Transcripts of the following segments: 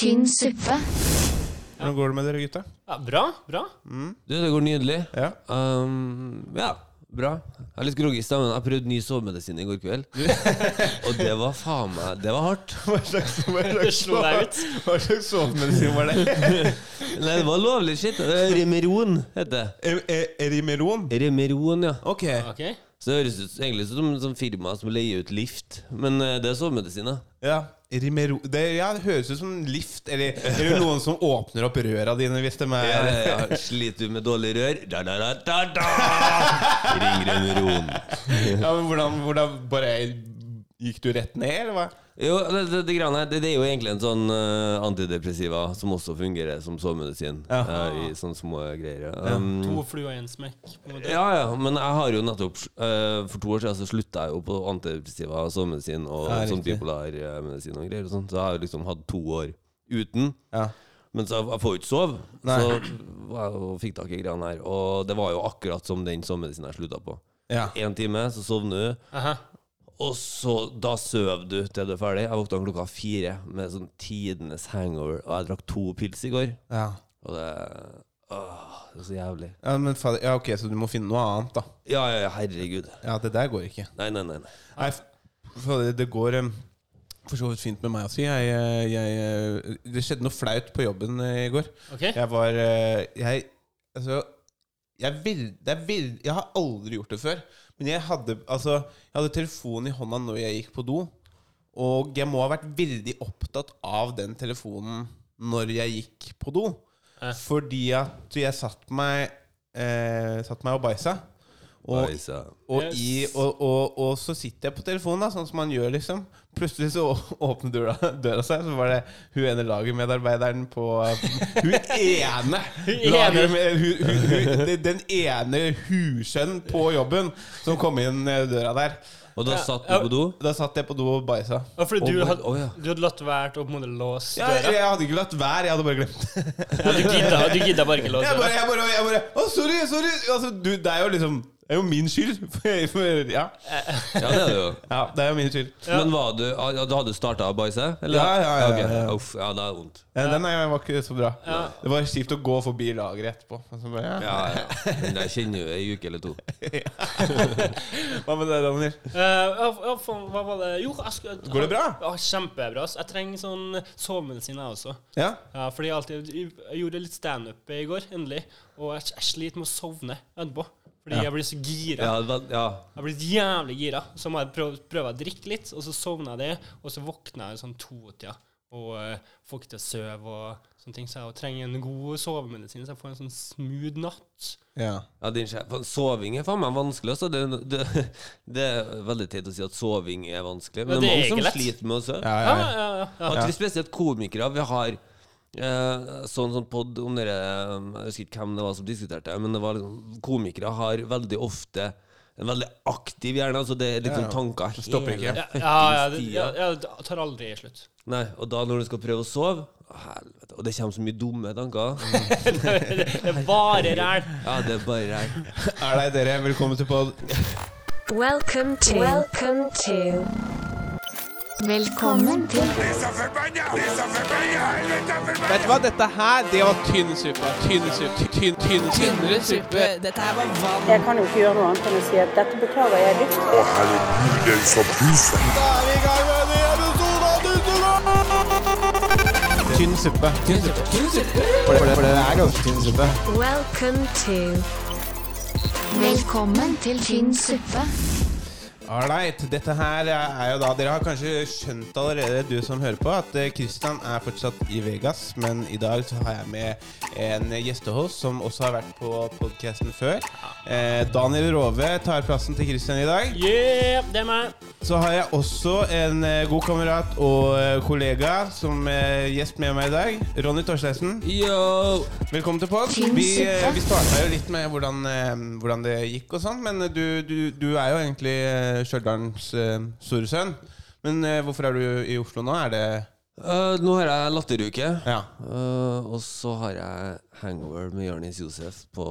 tynn suppe. Hvordan går det med dere, gutta? Ja, bra, bra. Du, det går nydelig. Ja. Um, ja, bra. Jeg er litt groggy i stemmen. Jeg prøvde ny sovemedisin i går kveld. og det var faen meg Det var hardt. Hva slags, hva slags, hva slags sovemedisin var det? Nei, det var lovlig shit. Remeron heter det. Remeron? er-? Remeron, ja. Ok. okay. Så det høres ut egentlig ut som et firma som leier ut lift. Men eh, det er sovemedisiner. Ja. Rimero det, ja, det høres ut som lift. Eller, eller noen som åpner opp røra dine hvis de er Ja, ja, ja. Sliter du med dårlig rør? Da, da, da, da, da. Ring Remeron. Ja, men hvordan, hvordan bare Gikk du rett ned, eller hva? Jo, det, det, det, greiene her, det, det er jo egentlig en sånn uh, antidepressiva som også fungerer som sovemedisin. Ja. Uh, I sånne små greier. ja. Um, To fluer i en smekk. Ja, ja, men jeg har jo nettopp uh, For to år siden så slutta jeg jo på antidepressiva sovemedisin og Ja, sånn bipolarmedisin medisin og greier. Og sånt. Så jeg har jo liksom hatt to år uten. Ja. Men så jeg får jo ikke sove. Nei. Så jeg fikk tak i greiene her. Og det var jo akkurat som den sovemedisinen jeg slutta på. ja. Én time, så sovner du. Og så, da sover du til du er ferdig. Jeg våkna klokka fire med sånn tidenes hangover, og jeg drakk to pils i går. Ja. Og det Åh, det er så jævlig. Ja, men fader, ja, ok, så du må finne noe annet, da. Ja, ja, ja, herregud. Ja, det der går ikke. Nei, nei, nei. nei. Nei, for fader, det går um, for så vidt fint med meg også. Jeg, eh, jeg, eh, det skjedde noe flaut på jobben eh, i går. Ok. Jeg var Jeg Altså jeg, vil, det er vil, jeg har aldri gjort det før. Men jeg hadde, altså, jeg hadde telefonen i hånda når jeg gikk på do. Og jeg må ha vært veldig opptatt av den telefonen når jeg gikk på do. Eh. Fordi at jeg satt meg eh, Satt meg og bæsja. Og, og, i, og, og, og så sitter jeg på telefonen, da, sånn som man gjør, liksom. Plutselig så åpner døra, døra seg, så var det hun ene lagermedarbeideren på Hun ene! ene. hun, hun, hun, den ene husønnen på jobben som kom inn eh, døra der. Og da satt du på do? Da satt jeg på do og bæsja. Ja, fordi du oh, hadde, oh, ja. du hadde latt være å på en måte låse Ja, døra? jeg hadde ikke latt være, jeg hadde bare glemt det. Ja, du gidda, du gidda bare ikke låse Jeg bare, døra? jeg bare, jeg bare Å, sorry, sorry! Altså, du, det er jo liksom Det er jo min skyld. Ja. Ja, det er det jo. ja, det er jo min skyld. Ja. Men var du, du hadde starta å bæsje? Ja, ja, ja, ja, ja. Uff, ja, det er vondt. Ja, den var ikke så bra. Ja. Det var kjipt å gå forbi lageret etterpå. Bare, ja. Ja, ja. Men jeg kjenner jo ei uke eller to. Hva med deg, Daniel? Uh, ja, ja, hva var det Jo, jeg Går det bra? Ja, kjempebra. Jeg trenger sånn sovemedisin, jeg også. Ja? Ja, fordi jeg alltid Jeg gjorde litt standup i går, endelig. Og jeg, jeg sliter med å sovne etterpå. Fordi Ja. jeg blir så gira. Ja, var, ja. Jeg blir jævlig gira. Så må jeg prøve, prøve å drikke litt, og så sovner jeg det. Og så våkner jeg sånn to-tida og uh, får ikke til å sove og sånne ting. Så jeg trenger en god sovemedisin, så jeg får en sånn smooth natt. Ja. Ja, din sjef. Soving er faen meg vanskelig. Altså. Det, det, det er veldig teit å si at soving er vanskelig, men Ja, det er mange som lett. sliter med å sove. Ja, Ja, ja, ja. ja, ja. ja. At vi spesielt komikere Vi har eh, sånn sånn pod om dere Jeg husker ikke hvem det var som diskuterte det, men det var liksom komikere har veldig ofte en veldig aktiv hjerne. Altså det er liksom Ja, ja. tanker hele stopper ikke. Ja, ja, ja, det, ja, ja, det tar aldri slutt. Nei, og da når du skal prøve å sove å, Helvete. Og det kommer så mye dumme tanker. det er bare ræl. Ja, det er bare ræl. Er det dere? Velkommen til pod. Welcome to Welcome to Velkommen til Vet du hva, dette her, det var tynn suppe. Tynn suppe. Tynn, tynn, tynnere suppe. Dette her var vann. Jeg kan jo ikke gjøre noe annet enn å si at dette beklager jeg dypt. Da er vi i gang med en ny episode av. Tynn suppe. Tynn suppe. Tynn suppe. For det, for det er ganske tynn suppe. Welcome to Velkommen til tynn suppe. Alright. Dette her er jo da Dere har kanskje skjønt allerede, du som hører på, at Kristian Christian er fortsatt i Vegas. Men i dag så har jeg med en gjestehost som også har vært på podcasten før. Eh, Daniel Rove tar plassen til Christian i dag. Yeah, det er meg. Så har jeg også en eh, god kamerat og eh, kollega som er gjest med meg i dag. Ronny Torsteisen. Yo! Velkommen til pod. Vi, eh, vi starta jo litt med hvordan, eh, hvordan det gikk og sånn, men du, du, du er jo egentlig eh, Stjørdals eh, store sønn. Men eh, hvorfor er du i Oslo nå? Er det Eh, nå har jeg latteruke. Ja. Eh, og så har jeg hangover med Jonis Josef på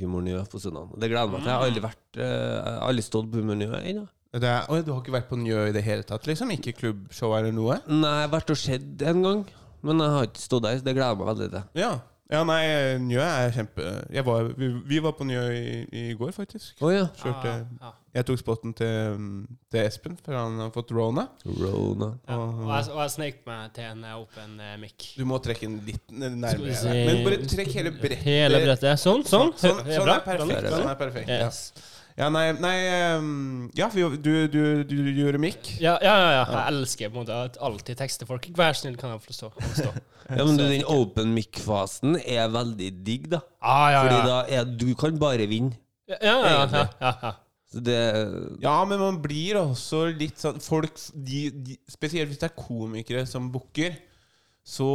Humor Njø på søndag. Det gleder jeg meg til. Jeg har aldri vært eh, Jeg har aldri stått på Humor Njø ennå. Det er, oi, du har ikke vært på Njø i det hele tatt? liksom? Ikke klubbshow eller noe? Nei, jeg har vært og sett en gang. men jeg har ikke stått der. så Det gleder jeg meg veldig til. Ja. Ja, nei, Njø er kjempe jeg var, vi, vi var på Njø i, i går, faktisk. Å ja. Kjørte, Ja, ja. Jeg tok spotten til, til Espen, for han har fått rona. Rona. Ja, og jeg, og jeg snek meg til en open åpen eh, mic. Du må trekke den litt nærmere. Men bare trekk hele brettet. Hele brettet. Sånn, sånn. Sånn, sånn, sånn bra. er perfekt. Sånn er perfekt. Yes. Ja, nei, nei ehm, Ja, du, du, du, du gjorde mikk. Ja, ja, ja, ja. Jeg elsker på en måte at alltid tekste folk. Vær snill, kan jeg få stå? Stå? Ja, men du, den open mic-fasen er veldig digg, da. Ah, ja, Fordi da er du kan bare vinne. Ja, ja, ja, ja, ja, ja. Det Ja, men man blir også litt sånn Folk, de, de, spesielt hvis det er komikere som booker, så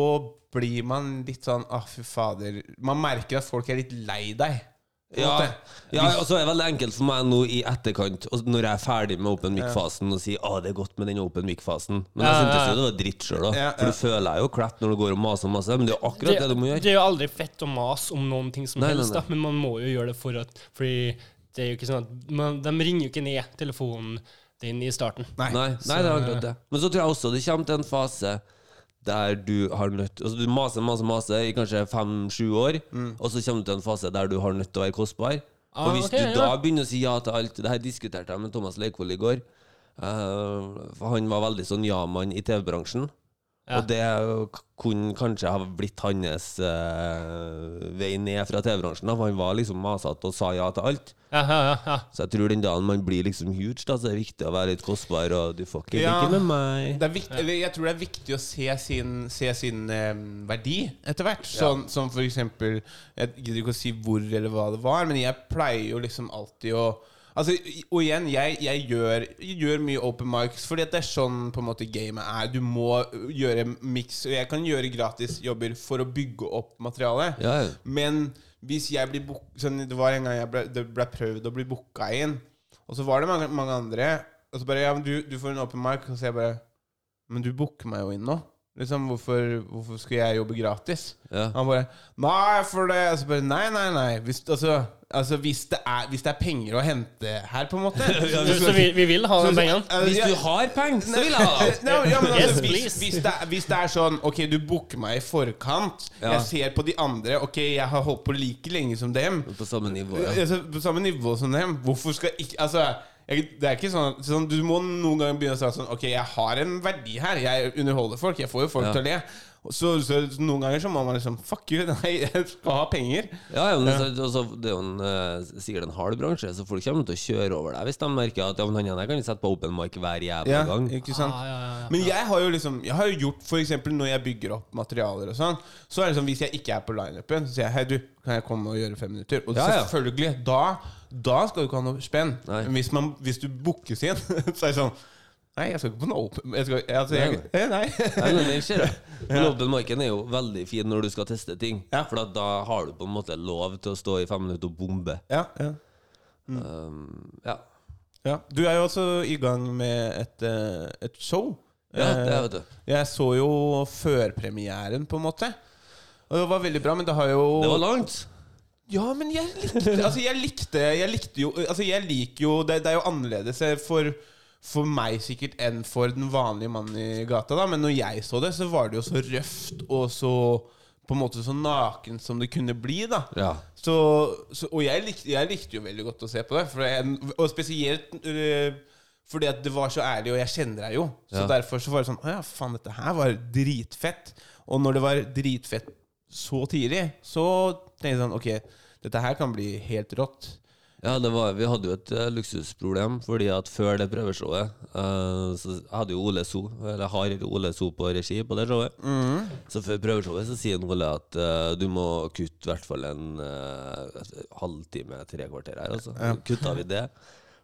blir man litt sånn Ah, fy fader. Man merker at folk er litt lei deg. Ja, ja og så er det veldig enkelt for meg nå i etterkant, når jeg er ferdig med open mic-fasen, å si ah, det er godt med den open mic-fasen. Men jeg syntes jo det var dritt sjøl, da. For du føler deg jo crap når du går og maser og maser, men det er jo akkurat det, du må gjøre. det er jo aldri fett å mase om noen ting som Nei, nei, helst, nei. da, men man må jo gjøre det for at Fordi det er jo ikke sånn at man, De ringer jo ikke ned telefonen din i starten. Nei. Nei, nei, det er akkurat det. Men så tror jeg også det kommer til en fase der du har nødt Altså du maser, maser, maser i kanskje fem-sju år, og så kommer du til en fase der du har nødt til å være kostbar. Ah, og hvis okay, du da ja. begynner å si ja til alt Det her diskuterte jeg med Thomas Leikvoll i går. Uh, han var veldig sånn ja-mann i TV-bransjen. Ja. Og det kunne kanskje ha blitt hans uh, vei ned fra TV-bransjen. For han var liksom masete og sa ja til alt. Ja, ja. Så jeg tror den dagen man blir liksom huge, da, så er det viktig å være litt kostbar, og du får ikke Ja. ligge med meg. Det er viktig, Jeg tror det er viktig å se sin, se sin um, verdi etter hvert. Sånn, Som for eksempel Jeg gidder ikke å si hvor eller hva det var, men jeg pleier jo liksom alltid å Altså, og igjen, jeg, jeg, gjør, jeg gjør mye open mics fordi at det er sånn på en måte gamet er. Du må gjøre miks, og jeg kan gjøre gratisjobber for å bygge opp materialet. Ja, ja. Men hvis jeg blir book, sånn, Det var en gang jeg ble, det ble prøvd å bli booka inn, og så var det mange, mange andre. Og så bare Ja, men du, du får en open mic. Og så jeg bare Men du booker meg jo inn nå. Liksom, hvorfor, hvorfor skal jeg jobbe gratis? Ja. Han bare Nei, for det Og så bare Nei, nei, nei. Hvis, altså, altså hvis, det er, hvis det er penger å hente her, på en måte Så, så vi, vi vil ha de pengene? Altså, Hvis du har penger, så vil jeg ha det. Ja, men altså, Yes, hvis, hvis, det hvis det er sånn Ok, du booker meg i forkant. Ja. Jeg ser på de andre. Ok, jeg har holdt på like lenge som dem. På samme nivå, ja. Altså, på samme nivå som dem. Hvorfor skal ikke Altså det er ikke sånn, sånn Du må noen ganger begynne å si sånn Ok, jeg har en verdi her. Jeg underholder folk. Jeg får jo folk Ja. til å le. Så, så, noen ganger så må man liksom Fuck you, nei, jeg skal ha penger. Ja, ja, men så, altså, Det er jo en, eh, sikkert en hard bransje, så folk kommer til å kjøre over deg hvis de merker at ja, men han kan sette på open mic hver jævla Ja, gang. ikke sant? Ah, ja, ja, ja. Men jeg har jo liksom Jeg har jo gjort for eksempel når jeg bygger opp materialer og sånn, så er det sånn hvis jeg ikke er på lineupen, så sier jeg hei, du, kan jeg komme og gjøre fem minutter? Og Ja, ja. selvfølgelig, da, da skal du ikke ha noe spenn. Nei. Men hvis, man, hvis du bookes inn, så er det sånn Nei, jeg skal ikke på noe open jeg skal, altså, jeg, Nei, Nei. Nei, men den ser. Men open marken er jo veldig fin når du skal teste ting. Ja. For da har du på en måte lov til å stå i fem minutter og bombe. Ja, ja. Um, ja. ja. Du er jo også i gang med et, eh, et show. ja, det Eh, vet du. Jeg så jo førpremieren, på en måte. Og det var veldig bra, men det har jo Det var langt. Ja, men jeg likte Altså, jeg likte, jeg likte jo Altså, jeg liker jo Det, det er jo annerledes eh, for, for meg sikkert enn for den vanlige mannen i gata, da. Men når jeg så det, så var det jo så røft og så på en måte så naken som det kunne bli, da. Ja. Så, så, og jeg likte, jeg likte jo veldig godt å se på det. Jeg, og spesielt øh, fordi at det var så ærlig, og jeg kjenner deg jo. Så Ja. derfor så var det sånn Å ja, faen, dette her var dritfett. Og når det var dritfett så tidlig, så tenkte jeg sånn Ok, dette her kan bli helt rått. Ja, det var, vi hadde jo et uh, luksusproblem, fordi at før det prøveshowet uh, Så hadde jo Ole So, eller har Ole So på regi på det showet. Så før prøveshowet så sier Ole at uh, du må kutte i hvert fall en halvtime, tre kvarter her. Altså. Kutta vi det.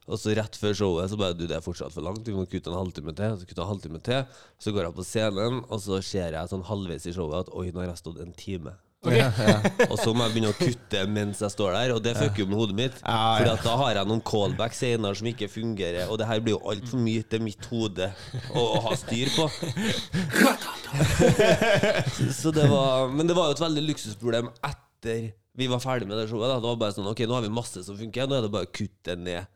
Og så rett før showet så bare du, det er fortsatt for langt, vi må kutte en halvtime til. Så kutter en halvtime til. Så går jeg på scenen, og så ser jeg sånn halvveis i showet at oi, nå har jeg stått en time. Og så må jeg begynne å kutte mens jeg står der, og det fucker jo med hodet mitt. Ja, ja. at da har jeg noen callbacks senere som ikke fungerer, og det her blir jo altfor mye til mitt hode å, å ha styr på. så det var Men det var jo et veldig luksusproblem etter vi var ferdig med det showet. Da. Det var bare sånn Ok, nå har vi masse som funker, nå er det bare å kutte ned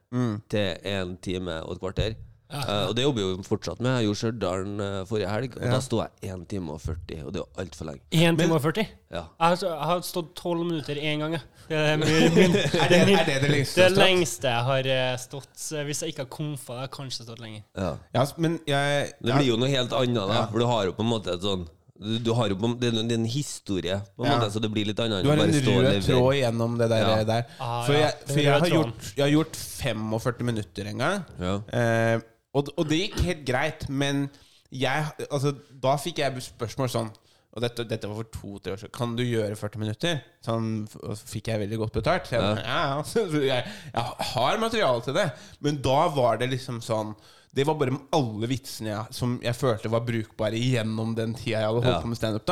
til en time og et kvarter. Eh, og det jobber jo fortsatt med. Jeg gjorde Stjørdal uh, forrige helg, og Ja. da sto jeg 1 time og 40, og det er jo altfor lenge. 1 time og 40? Ja. Jeg har, jeg har stått 12 minutter én gang, jeg. Det er, min, Er det, er det det lengste det du har stått? lengste jeg har eh, stått. Hvis jeg ikke har komfa, har jeg kanskje stått lenger. Ja. Ja, men jeg Det blir jo noe helt annet, da. For du har jo på en måte et sånn du, du har jo på, det, er en- det er en historie, på en Ja. måte, så det blir litt annet Du har en rød tråd gjennom det der. Ja. der. Ah, For, ja. jeg, for jeg, har gjort, jeg har gjort 45 minutter en gang. Ja. Eh, og, og det gikk helt greit, men jeg, altså, da fikk jeg spørsmål sånn Og dette, dette var for to-tre år siden. Kan du gjøre 40 minutter? Sånn, fikk jeg veldig godt betalt. Jeg, Ja. ja, altså, jeg, jeg har materiale til det. Men da var det liksom sånn Det var bare med alle vitsene jeg, som jeg følte var brukbare gjennom den tida jeg hadde holdt Ja. på med standup.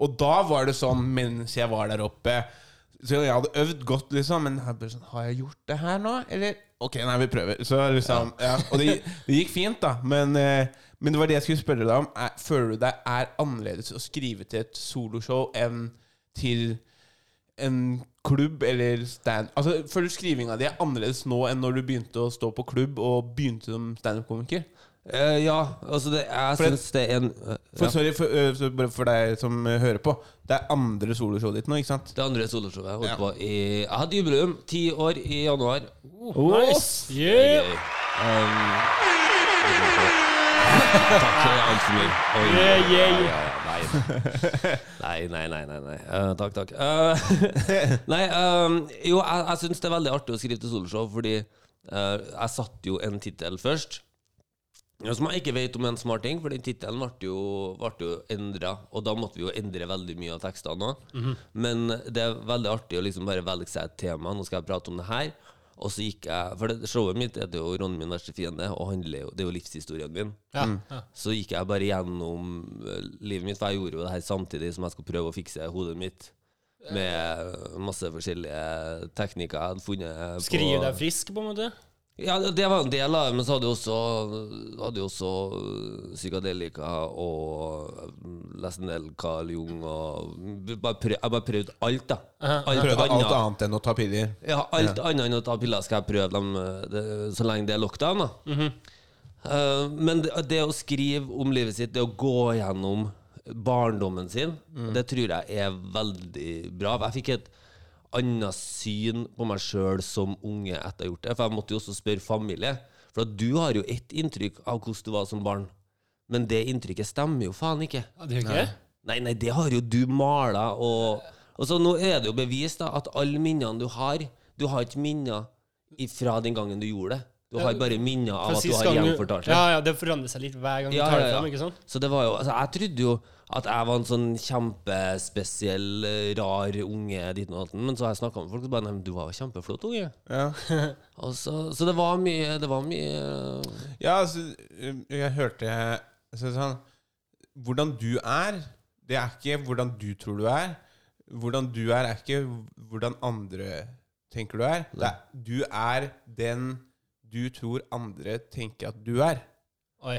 Og da var det sånn, mens jeg var der oppe Så jeg hadde øvd godt, liksom. Men jeg bare sånn, har jeg gjort det her nå? Eller Ok, nei, vi prøver. Så liksom, ja. Og det, det gikk fint, da. Men, eh, men det var det jeg skulle spørre deg om. Er, føler du det er annerledes å skrive til et soloshow enn til en klubb eller stand... Altså, Føler du skrivinga di er annerledes nå enn når du begynte å stå på klubb og begynte som standup-komiker? Eh, ja, altså det, jeg For syns det er en uh, For, ja. Sorry, for, uh, for deg som hører på. Det er andre soloshowet ditt nå, ikke sant? Det andre soloshowet jeg holdt Ja. på i Jeg hadde jubileum. Ti år i januar. Nice! Det er Yeah! Um, Takk, for altfor mye. Oi, Yeah, yeah, ja, Nei, nei, nei. nei, nei. Uh, takk, takk. Nei, um, jo, jeg, jeg syns det er veldig artig å skrive til soloshow, fordi jeg satte jo en tittel først. Ja, Som jeg ikke vet om er en smart ting, for den tittelen ble jo, ble jo endra. Og da måtte vi jo endre veldig mye av tekstene òg. Men det er veldig artig å liksom bare velge seg et tema. Nå skal jeg prate om det her. Og så gikk jeg For det, showet mitt heter jo 'Ronny min verste fiende', og handler jo, det er jo livshistorien min. Ja, ja. Så gikk jeg bare gjennom eh, livet mitt, for jeg gjorde jo det her samtidig som jeg skulle prøve å fikse hodet mitt. Med masse forskjellige teknikker jeg hadde funnet. Skrive deg frisk, på en måte? Ja, det var en del av det, men så hadde jeg også, hadde jeg også psykadelika og nesten del Carl Jung og bare prøv, Jeg bare prøvde alt, da. Alt Prøvde alt annet. annet enn å ta piller. Ja, alt annet enn å ta piller skal jeg prøve dem, det, så lenge det er lockdown. da Eh, Men det, det å skrive om livet sitt, det å gå gjennom barndommen sin, det tror jeg er veldig bra. Jeg fikk et annet syn på meg sjøl som unge etter jeg har gjort det. For jeg måtte jo også spørre familie. For at du har jo ett inntrykk av hvordan du var som barn. Men det inntrykket stemmer jo faen ikke. Ja, det ikke Nei. Nei, nei, det har jo du mala og Og så nå er det jo bevist da at alle minnene du har Du har ikke minner fra den gangen du gjorde det. Du har bare minner av at du har gjenfortalt det. Ja, ja, det forandrer seg litt hver gang du Ja, tar det ja. fram, ikke sant? Så det var jo Altså, jeg trodde jo at jeg var en sånn kjempespesiell, eh, rar unge dit og men så har jeg snakka med folk og bare Nei, men du var jo kjempeflott unge. Ja. Og så, så det var mye Det var mye eh, Ja, altså, jeg hørte så sånn, Hvordan du er, det er ikke hvordan du tror du er. Hvordan du er, er ikke hvordan andre tenker du er. Det er du er den du tror andre tenker at du er. Oi.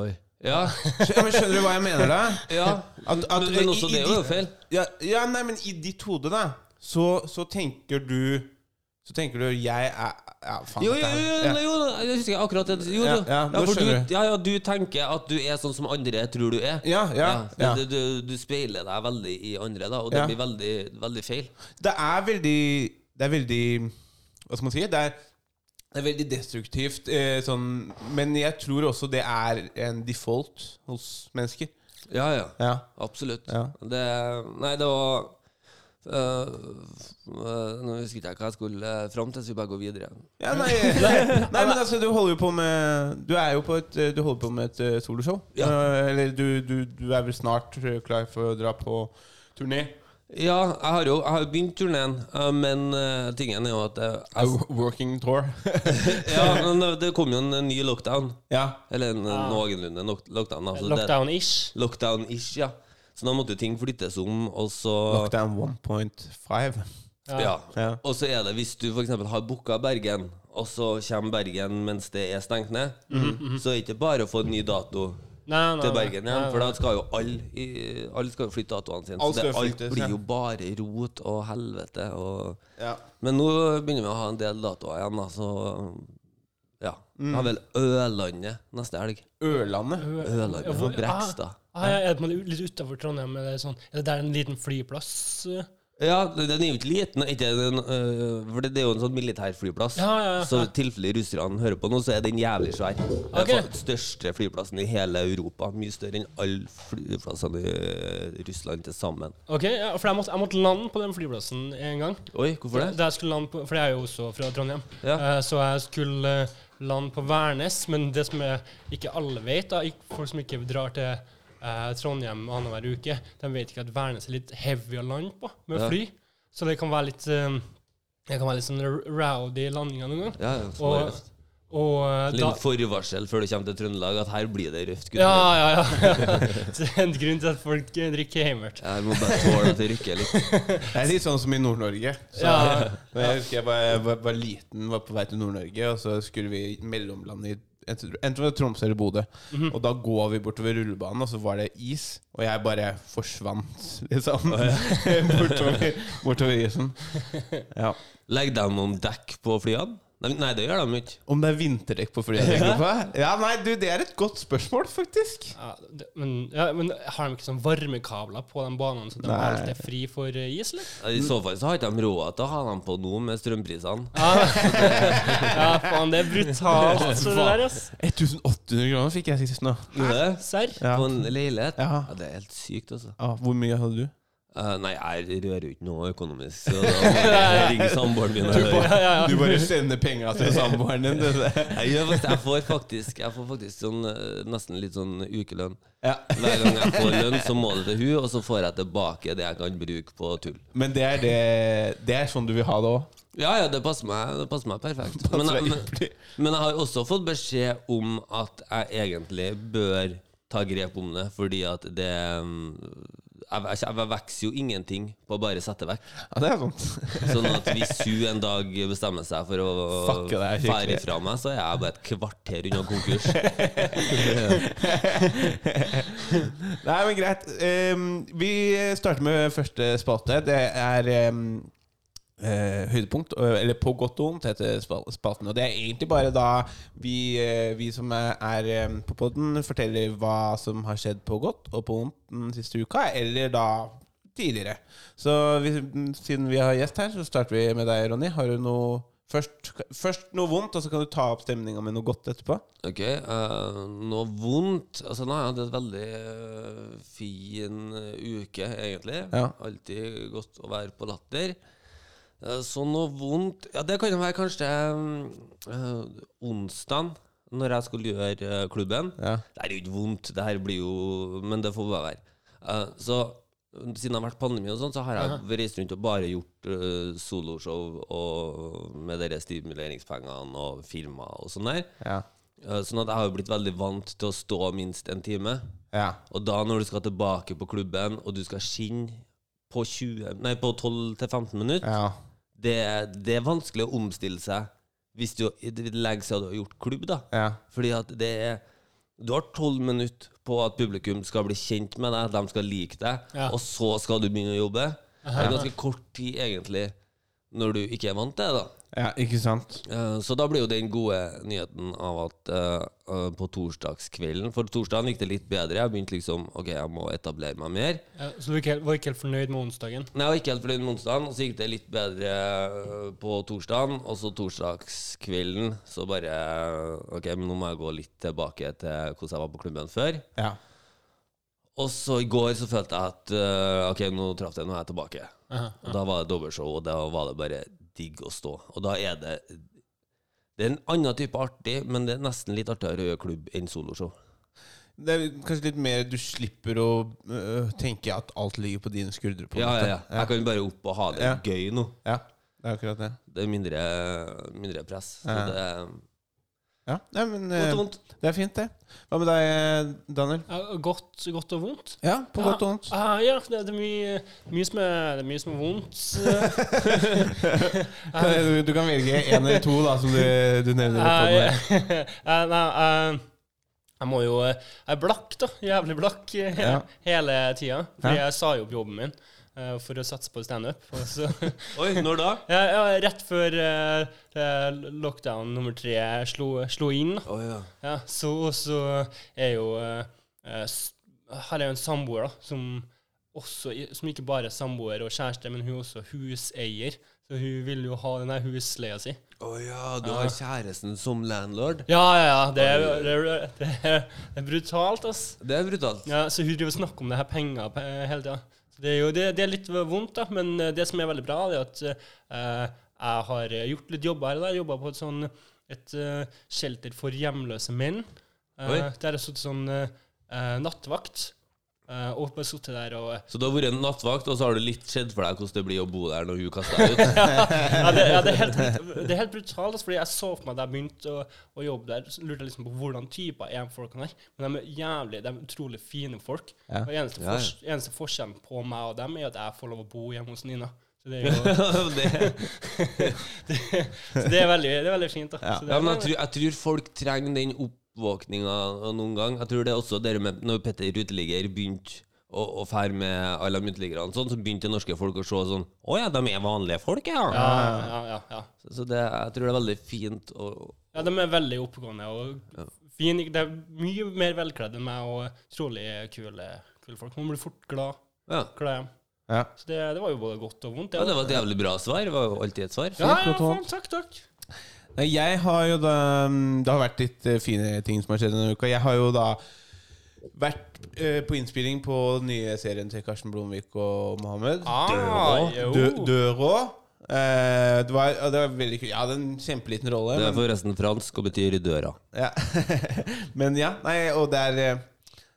Oi. Ja. Ja, men skjønner du hva jeg mener da? ja. At, at, Men, men også i det var jo feil. Ja, ja, nei, men i ditt hode, da, så, så tenker du Så tenker du jeg er Ja, faen. Jo, jo, jo, jo, jo, jeg husker akkurat det. Jo, Ja, ja, nå du, skjønner du. ja, ja, du tenker at du er sånn som andre tror du er. Ja, ja, ja. Du, du, du speiler deg veldig i andre, da, og det Ja. blir veldig, veldig feil. Det er veldig Det er veldig Hva skal man si? Det er, det er veldig destruktivt, eh, sånn, men jeg tror også det er en default hos mennesker. Ja, ja. Ja. Absolutt. Ja. Det Nei, det var øh, øh, Nå husker ikke jeg hva jeg skulle uh, fram til, så vi bare går videre. Ja, nei, nei, men altså, du holder jo på med Du er jo på et Du holder på med et soloshow. Ja. Eller du, du, du er vel snart klar for å dra på turné? Ja, jeg har jo jeg har begynt turneen, øh, men uh, tingen er jo at jeg, jeg, Working tour. Ja, men det kom jo en ny lockdown. ja. Eller en ah. noenlunde lockdown. Altså Lockdown-ish. Lockdown-ish, ja. Så da måtte ting flyttes om, og så Lockdown 1.5. Ja. Ja. Og så er det hvis du f.eks. har booka Bergen, og så kommer Bergen mens det er stengt ned, så er det ikke bare å få en ny dato Nei, nei, til. Bergen igjen, for da skal jo alle Alle skal jo flytte datoene sine. Alt Så det, alt blir jo bare rot og helvete. Og Ja. Men nå begynner vi å ha en del datoer igjen, da, så ja. det har vel Ørlandet neste helg. Ørlandet. Ørlandet hvor- Brekstad. Ah, ja, er det en litt utafor Trondheim? Er det, sånn, er det der en liten flyplass? eh? Ja, den er jo ikke liten. Ikke den, øh, for det det er jo en sånn militærflyplass. Ja, ja, ja. Så i tilfelle russerne hører på nå, så er den jævlig svær. Det er Ok. den største flyplassen i hele Europa. Mye større enn alle flyplassene i øh, Russland til sammen. Ok, ja, for jeg måtte, jeg måtte lande på den flyplassen en gang. Oi, hvorfor det? Da jeg skulle lande på, for jeg er jo også fra Trondheim. Ja. Eh, så jeg skulle eh, lande på Værnes. Men det som jeg, ikke alle vet, da, folk som ikke drar til eh, Trondheim annenhver uke, de vet ikke at Værnes er litt heavy å lande på med Ja. fly. Så det kan være litt eh, Det kan være litt sånn rowdy landinger noen gang. Ja, ja, Og, og eh, da forvarsel før du kommer til Trøndelag at her blir det røft. Ja, Ja, ja, ja. Så det er en grunn til at folk eh, drikker Heimert. Jeg må bare tåle at det rykker litt. Det er litt sånn som i Nord-Norge. Ja. Jeg husker jeg var, jeg var, var liten, var på vei til Nord-Norge, og så skulle vi mellomlande i enten enten var det Tromsø eller Bodø. Og da går vi bortover rullebanen, og så var det is. Og jeg bare forsvant, liksom. bortover, bortover isen. Ja. Legger de noen dekk på flyene? Nei, det gjør de ikke. Om det er vinterdekk på flyet jeg tenker på? Ja, nei, du, det er et godt spørsmål, faktisk. Ja, det, men, ja, men har de ikke sånn varmekabler på de banene, så de Nei. alltid er fri for eh, is, eller? I så fall så har ikke de råd til å ha dem på nå med strømprisene. Ja, faen, det er brutalt, så det der, ass. 1800 kroner fikk jeg sist nå. Serr? Ja. På en leilighet? Ja. det er helt sykt, altså. Ja, hvor mye hadde du? Eh, nei, jeg rører jo ikke noe økonomisk, så da ringer samboeren min. ja, ja. Du bare sender penger til samboeren din. du. Jeg, jeg får faktisk Jeg får faktisk sånn, eh, nesten litt sånn ukelønn. Ja. Hver gang jeg får lønn, så må det til hun, og så får jeg tilbake det jeg kan bruke på tull. Men det er, det, det er sånn du vil ha det òg? Ja, ja, det passer meg, det passer meg perfekt. Men, jeg- men, men jeg har også fått beskjed om at jeg egentlig bør ta grep om det, fordi at det mm, jeg, jeg, jeg vokser jo ingenting på å bare sette vekk. Ja, det er sant. Sånn at hvis hun en dag bestemmer seg for å fære fra meg, så er jeg bare et kvarter unna konkurs. Nei, men greit. Um, vi starter med første spalte. Det er ehm, eh, høydepunkt, eller på godt og vondt, heter spal- spalten. Og det er egentlig bare da vi, vi som er, på podden, forteller hva som har skjedd på godt og på vondt den siste uka, eller da tidligere. Så vi, siden vi har gjest her, så starter vi med deg, Ronny. Har du noe Først, først noe vondt, og så kan du ta opp stemninga med noe godt etterpå. Ok, uh, noe vondt Altså, nå har jeg hatt en veldig uh, fin uke, egentlig. Ja. Alltid godt å være på latter. Eh, så noe vondt Ja, det kan jo være kanskje øh, onsdag, når jeg skulle gjøre øh, klubben. Ja. Det er jo ikke vondt, det her blir jo Men det får bare være. Uh, så siden det har vært pandemi, og sånn, så har jeg reist rundt og bare gjort eh, soloshow og med dere stimuleringspengene og filmer og sånn der. Ja. Uh, Sånn at jeg har jo blitt veldig vant til å stå minst en time. ja. Og da når du skal tilbake på klubben, og du skal skinne på, 20, nei, på 12-15 minutter, ja. Det, det er vanskelig å omstille seg hvis du legger seg og du har gjort klubb. da ja. Fordi at det er Du har tolv minutter på at publikum skal bli kjent med deg, de skal like deg, Ja. og så skal du begynne å jobbe. Det er ganske kort tid, egentlig, når du ikke er vant til det. da Ja, ikke sant? Eh, Så da blir jo den gode nyheten av at uh, på torsdagskvelden For torsdagen gikk det litt bedre. Jeg begynte liksom Ok, jeg må etablere meg mer. Ja, så du var ikke, helt- var ikke helt fornøyd med onsdagen? Nei, jeg var ikke helt fornøyd med onsdagen, og så gikk det litt bedre på torsdagen. Og så torsdagskvelden så bare Ok, men nå må jeg gå litt tilbake til hvordan jeg var på klubben før. Ja. Og så i går så følte jeg at uh, Ok, nå traff det, nå er jeg tilbake. Aha, Og da var det dobbeltshow, og da var det bare digg å stå. Og da er det Det er en annen type artig, men det er nesten litt artigere å gjøre klubb enn soloshow. Det er kanskje litt mer du slipper å øh, tenke at alt ligger på dine skuldre. På Ja, ja, ja. Jeg kan bare opp og ha det Ja. gøy nå. ja. Det er akkurat det. Det er mindre, mindre press. Så det Ja, Nei, men godt og vondt. det er fint, det. Hva med deg, Daniel? Ja, godt, godt og vondt? Ja, på godt og vondt. Ah, ja, det, er mye, mye som er, det er mye som er vondt. Du, du kan velge én eller to da, som du, du nevner. podden her. Eh, nei, eh, jeg må jo eh, Jeg er blakk, da. Jævlig blakk eh, Ja. hele tida. Fordi Ja. jeg sa jo opp jobben min. Eh, for å satse på standup. Oi, når da? ja, ja, rett før eh, lockdown nummer tre slo, slo inn. Oh, ja. Ja, så så er jo eh, Her er jo en samboer da, som også som ikke bare er samboer og kjæreste, men hun er også huseier. Så hun vil jo ha den der husleia si. Å ja, du har kjæresten som landlord? Ja, ja, ja. Det er, det er, det er brutalt, ass. Det er brutalt. Ja, så hun driver og snakker om det her penger hele tida. Det er jo det, det er litt vondt, da, men eh, det som er veldig bra, er at eh, jeg har gjort litt jobber her. og der. Jeg jobba på et sånn et uh, shelter for hjemløse menn. Uh, der har jeg sittet sånn uh, nattvakt. Eh, og bare sittet der og Så du har vært en nattvakt, og så har du litt sett for deg hvordan det blir å bo der når hun kaster deg ut? ja, det, ja, det, er helt, det er helt brutalt. Altså, fordi jeg så for meg da jeg begynte å, å jobbe der, så lurte jeg liksom på hvordan typer er folkene der. Men de er jævlig, de er utrolig fine folk. Ja. Og eneste, Ja, ja. fors, eneste forskjellen på meg og dem er at jeg får lov å bo hjemme hos Nina. Så det er jo det, det, så det, er, veldig, det er veldig fint. da. Ja. Så det ja, men jeg tror, jeg tror folk trenger den oppvåkninga noen gang. Jeg tror det er også det med når Petter uteligger begynte å, å fære med alle de uteliggerne, sånn, så begynte norske folk å se sånn Å ja, de er vanlige folk, ja. ja, ja, ja, ja. Så, så det, jeg tror det er veldig fint å ja, de er veldig oppegående og fine. Det er mye mer velkledd enn meg og utrolig kule, kule folk. Man blir fort glad. Ja. glad hjem. Ja. Så det, det var jo både godt og vondt. ja, det var et jævlig bra svar. Det var jo alltid et svar. ja, ja, takk, takk. Jeg har jo da Det har vært litt eh, fine ting som har skjedd denne uka. Jeg har jo da vært eh, på innspilling på den nye serien til Karsten Blomvik og Mohammed. Ah, jo. Dørå. Eh, det, var, det var veldig kult. Jeg hadde en kjempeliten rolle. Det er men- forresten fransk og betyr døra. Ja. Men ja, nei, og det er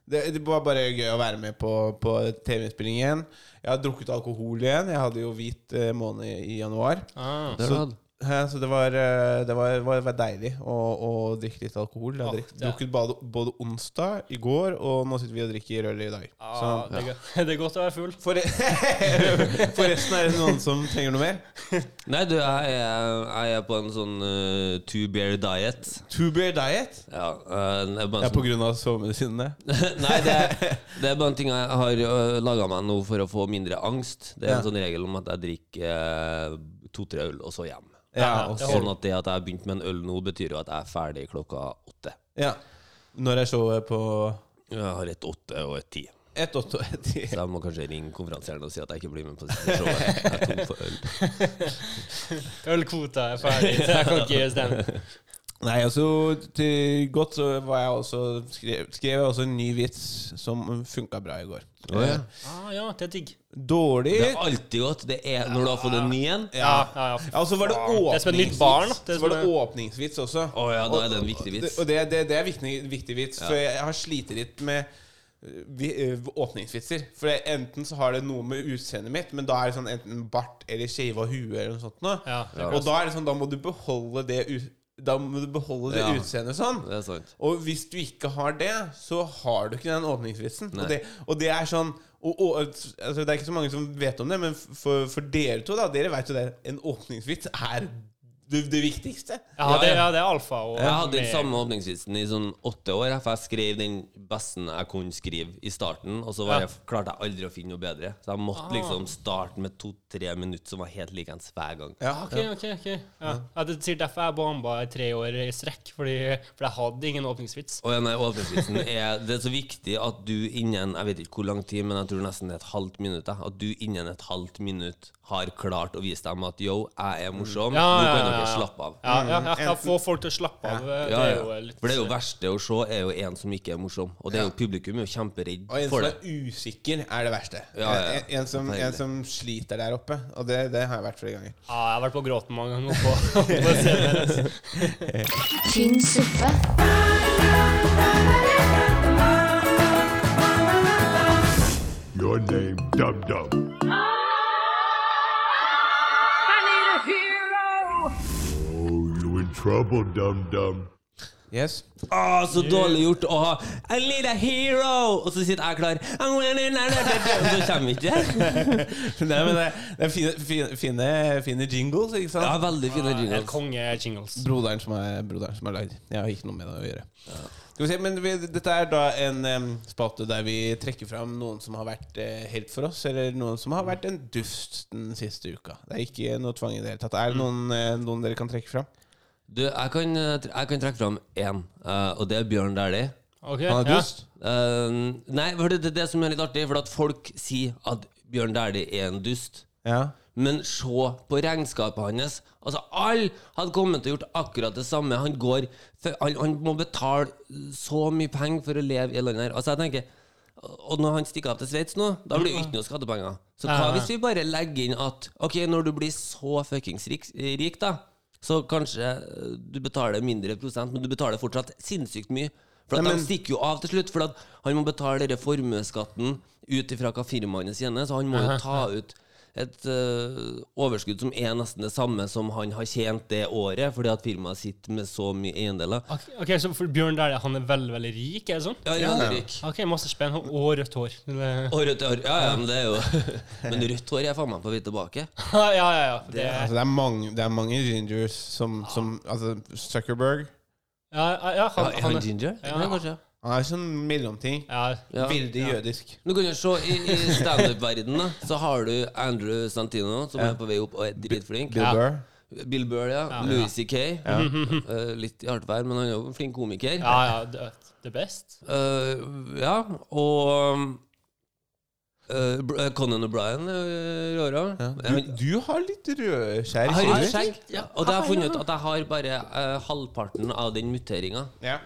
det, det var bare gøy å være med på, på TV-innspilling igjen. Jeg har drukket alkohol igjen. Jeg hadde jo hvit eh, måned i januar. Ah. Så- så det var, eh, det var, var, var deilig å, å drikke litt alkohol. Jeg har Ja, drukket både, både onsdag i går, og nå sitter vi og drikker øl i dag. Ah, Så, det, er, det er godt å være full. for, forresten, er det noen som trenger noe mer? Nei, du, jeg er, jeg er på en sånn uh, two bear diet. Two Bear Diet? Ja, uh, det er bare Ja, en på grunn av sovemedisinene? sånn- Nei, det er, det er bare en ting jeg har uh, laga meg nå for å få mindre angst. Det er Ja. en sånn regel om at jeg drikker uh, to-tre øl, og så hjem. Ja, Ja, Sånn at det at jeg har begynt med en øl nå, betyr jo at jeg er ferdig klokka åtte. ja. Når er showet på Jeg har et åtte og et ti. Et åtte og et ti? Så jeg må kanskje ringe konferansieren og si at jeg ikke blir med på showet. Jeg er tom for øl. Ølkvota er ferdig, så jeg kan ikke stemme. Nei, altså til godt så var jeg også skrev, skrev jeg også en ny vits som funka bra i går. Oh, ja. Ah, ja, det er digg. Dårlig Det er alltid godt. Det er når du har fått en ny en. Ja, ja, ja. Ja, og så var det åpningsvits. barn. Det Så var det åpningsvits også. Oh, ja, da er det en viktig vits. og det, det, det er viktig, viktig vits, for jeg har slitt litt med øh, åpningsvitser. For enten så har det noe med utseendet mitt, men da er det sånn enten bart eller skeiva hue eller noe sånt. Ja, Og da er det sånn, da må du beholde det ut- da må du beholde det Ja. utseendet sånn. Det er sant. Og hvis du ikke har det, så har du ikke den åpningsvitsen. Og det, og det er sånn og, og, altså Det er ikke så mange som vet om det, men for, for dere to, da Dere vet jo det. En åpningsvits er det, det viktigste. Ja, det, ja, det er alfa og Jeg hadde den samme åpningsvitsen i sånn åtte år. For jeg skrev den beste jeg kunne skrive i starten, og så var Ja. jeg, klarte jeg aldri å finne noe bedre. Så jeg måtte liksom starte med to-tre minutter som var helt likens hver gang. Ja, Ok, ok, ok. Ja. Ja, det sier derfor jeg bomba i tre år i strekk, fordi, for jeg hadde ingen åpningsvits. Og ja, nei, åpningsvitsen er Det er så viktig at du innen Jeg vet ikke hvor lang tid, men jeg tror nesten et halvt minutt. At du innen et halvt minutt har klart å vise dem at yo, jeg er morsom. Ja, Nå kan ja, dere ja. slappe av. Ja, ja, ja, ja Få folk til å slappe av. eh, Ja, Det er jo litt For det er jo verste å se, er jo en som ikke er morsom. Og det er jo publikum er jo kjemperedd Og en som er usikker, er det verste. Ja, ja. En, en, som, en som sliter der oppe. Og det, det har jeg vært flere ganger. Ja, jeg har vært på gråten mange ganger på, på altså. Tynn suppe. Your name, Dum Dum. Oh, you in trouble, Dum Dum. Yes. Å, så dårlig gjort å ha I need a hero! Og så sitter jeg klar Og så kommer vi ikke Nei, men det, det er fine, fine, fine, fine jingles, ikke sant? Ja, veldig fine Helt jingles. konge jingles. Broderen som er, broderen som er lagd. Jeg har ikke noe med det å gjøre. Skal vi se, men vi, Dette er da en um, spalte der vi trekker fram noen som har vært uh, helt for oss, eller noen som har vært en dust den siste uka. Det er ikke noe tvang i det hele tatt. Er det noen, uh, noen dere kan trekke fram? Du, jeg kan, jeg kan trekke fram én, eh, og det er Bjørn Dæhlie. Okay, Han er ja. dust? Eh, nei, for det er det som er litt artig, for at folk sier at Bjørn Dæhlie er en dust. Ja. Men se på regnskapet hans. Altså, Alle hadde kommet til å gjort akkurat det samme. Han går for, han, han må betale så mye penger for å leve i landet her. Altså, jeg tenker Og når han stikker av til Sveits nå, da blir det ikke noe skattepenger. Så hva hvis vi bare legger inn at Ok, når du blir så fuckings rik, rik da, så kanskje eh, du betaler mindre prosent, men du betaler fortsatt sinnssykt mye. For at Nei, men- de stikker jo av til slutt, for han må betale denne formuesskatten ut ifra hva firmaene tjener, så han må jo ta ut et uh, overskudd som er nesten det samme som han har tjent det året, fordi at firmaet sitter med så mye eiendeler. Ok, okay så for Bjørn der, han er veldig, veldig rik, er det sånn? Ja, ja, det er rik. Ok, masse spenn og rødt hår. Det- Og rødt hår. Ja, ja, men det er jo Men rødt hår er faen meg på vei tilbake. ja, ja, ja. Det, Altså, det, er mange, det er mange gingers som, som Altså, Zuckerberg ja, ja, ja, Ja, han, er han, han ginger? Ja. Ja, kanskje. Han er sånn mellomting. ja, Ja. Veldig jødisk. Du kan jo se I, i standup-verdenen så har du Andrew Santino, som er på vei opp og er dritflink. Bill Ja. Burr. Bill Burr, ja. Louis C.K. Eh, litt i hardt vær, men han er jo en flink komiker. ja, ja det, det best. Uh, ja, og uh, Conan O'Brien er Ja. Du, du har litt rødskjær Jeg har i skjegget. Ja. og det har jeg funnet ut at jeg har bare uh, halvparten av den muteringa. Ja.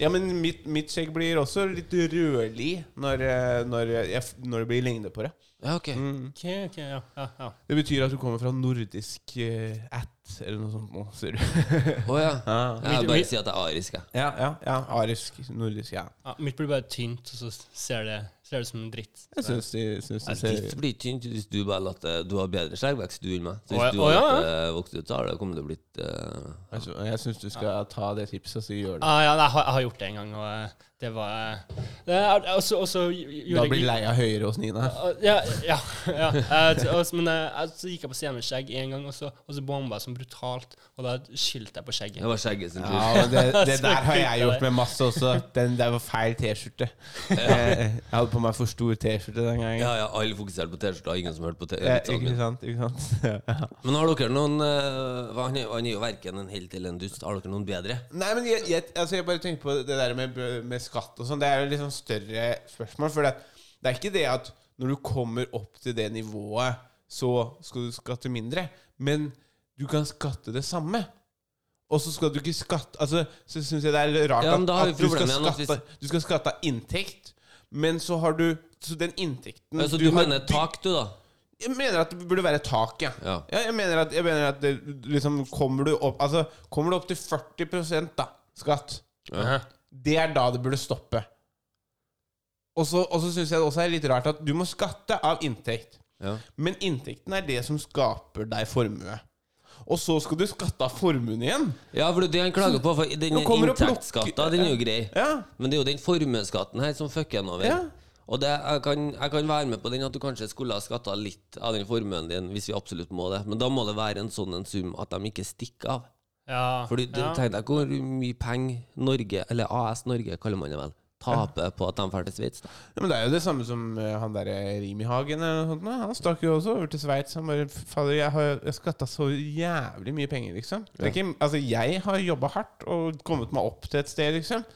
Ja, men mitt, mitt skjegg blir også litt rødlig når, eh, når, jeg, når det blir lengde på det. Ja, ok. Mm. okay, okay ja, ja, ja. Det betyr at du kommer fra nordisk uh, at, eller noe sånt. Nå, ser du. Å ja. Jeg bare si at det er arisk, ja, ja, ja. Arisk. Nordisk, ja. ja. Mitt blir bare tynt, og så ser det, ser det som dritt. Jeg syns de, syns de Ditt blir tynt hvis du bare lar Du har bedre skjeggvekst du enn meg. Så hvis du ja, ja. eh, vokst ut, av det kommer det blitt uh, Jeg syns du skal ta det tipset og så gjør det. Ah, ja, jeg, har, jeg har gjort det en gang, og eh, det var eh, det er- Og så og så gjorde Da jeg- blir leia høyere hos Nina. Ja, ja. ja. Eh, så- Men eh, så gikk jeg på scenen med skjegg en gang, og så, og så bomba jeg sånn brutalt. Og da skilte jeg på skjegget. Det var skjegget sin tur. Ja, det, det der har jeg gjort med masse også. Den der var feil T-skjorte. Jeg, hadde på meg for stor T-skjorte den gangen. Ja, ja, alle fokuserte på T-skjorta, ingen som hørte på T-skjorta. Men har dere noen eh, Han han er jo verken en helt eller en dust. Har dere noen bedre? Nei, men jeg, jeg, altså jeg bare tenker på det der med, med skatt og sånn. Det er jo sånn større spørsmål. For det, det er ikke det at når du kommer opp til det nivået, så skal du skatte mindre. Men du kan skatte det samme. Og så skal du ikke skatte Altså, så syns jeg det er rart Ja, at, at du, skal skatte, du skal skatte av inntekt, men så har du Så den inntekten Altså, du, du mener bygd- tak, du, da? Jeg mener at det burde være et tak, ja. Ja. jeg mener at, jeg mener at det, liksom kommer du opp Altså, kommer du opp til 40% da, skatt, Ja. Det er da det burde stoppe. Og så, og så syns jeg det også er litt rart at du må skatte av inntekt. Ja. Men inntekten er det som skaper deg formue. Og så skal du skatte av formuen igjen. Ja, for det er det han klager på. For den inntektsskatta, den er jo grei. Ja, Men det er jo den formuesskatten her som fucker en over. Ja. Og det, jeg, kan, jeg kan være med på den at du kanskje skulle ha skatta litt av den formuen din, hvis vi absolutt må det. Men da må det være en sånn en sum at de ikke stikker av. Ja, Fordi du ja. tenk deg hvor mye penger Norge, eller AS Norge kaller man det vel, taper på at de drar til Sveits. Ja, men Det er jo det samme som eh, han derre Rimi Hagen eller noe sånt. nå. Han stakk jo også over til Sveits. Han bare Fader, jeg har jeg skatta så jævlig mye penger, liksom. Det er ikke, altså, jeg har jobba hardt og kommet meg opp til et sted, liksom.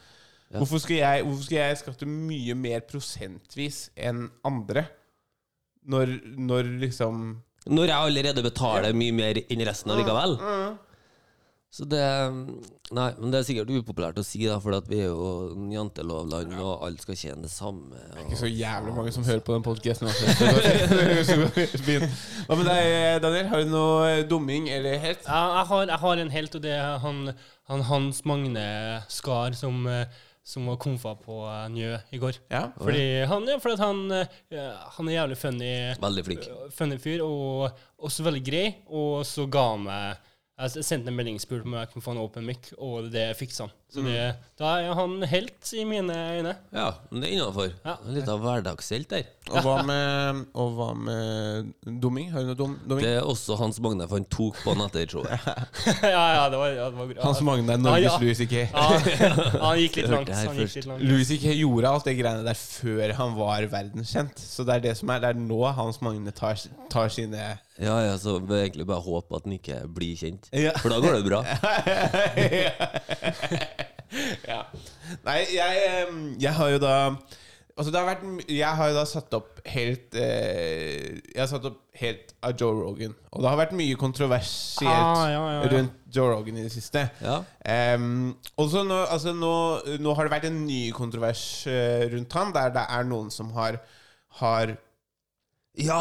Hvorfor, skal jeg, hvorfor skal jeg skatte mye mer prosentvis enn andre? Når, når liksom Når jeg allerede betaler mye mer enn resten allikevel. Så det Nei, men det er sikkert upopulært å si, da, for at vi er jo en ja. og alle skal tjene det samme. Og... Ikke så jævlig mange som hører på den podkasten. Hva med deg, Daniel? Har du noe eh, dumming eller helt? Ja, jeg, har, jeg har en helt, og det er han, han Hans Magne Skar som, eh, som var komfa på eh, Njø i går. Ja. Fordi han, ja, fordi at han, han er jævlig funny, Veldig flink. funny fyr, og også veldig grei. Og så ga han meg Jeg sendte en melding spurte om jeg kunne få en open mic, og det fiksa han. Så det, da er han helt i mine øyne. Ja, men det er innafor. Ja. Litt av hverdagshelt der. Og hva med, og hva med dumming? Har du noe dum, dumming? Det er også Hans Magne, for han tok på Nettøy-showet. ja, ja, det var, ja, det var Hans Magne er Norges Ja, ja. Louis C.K. Ja, han gikk litt langt. Han gikk litt langt. Louis C.K. gjorde alt det greiene der før han var verdenskjent. Så det er det som er Det er nå Hans Magne tar, tar sine Ja, ja, så vi jeg egentlig bare håpe at han ikke blir kjent. Ja. For da går det bra. ja. Nei, jeg, jeg har jo da Altså det har vært Jeg har jo da satt opp helt eh, Jeg har satt opp helt av Joe Rogan. Og det har vært mye kontroversielt Ah, ja, ja, ja. rundt Joe Rogan i det siste. Ja. Um, og så nå, altså nå, nå har det vært en ny kontrovers eh, rundt han, der det er noen som har, har Ja!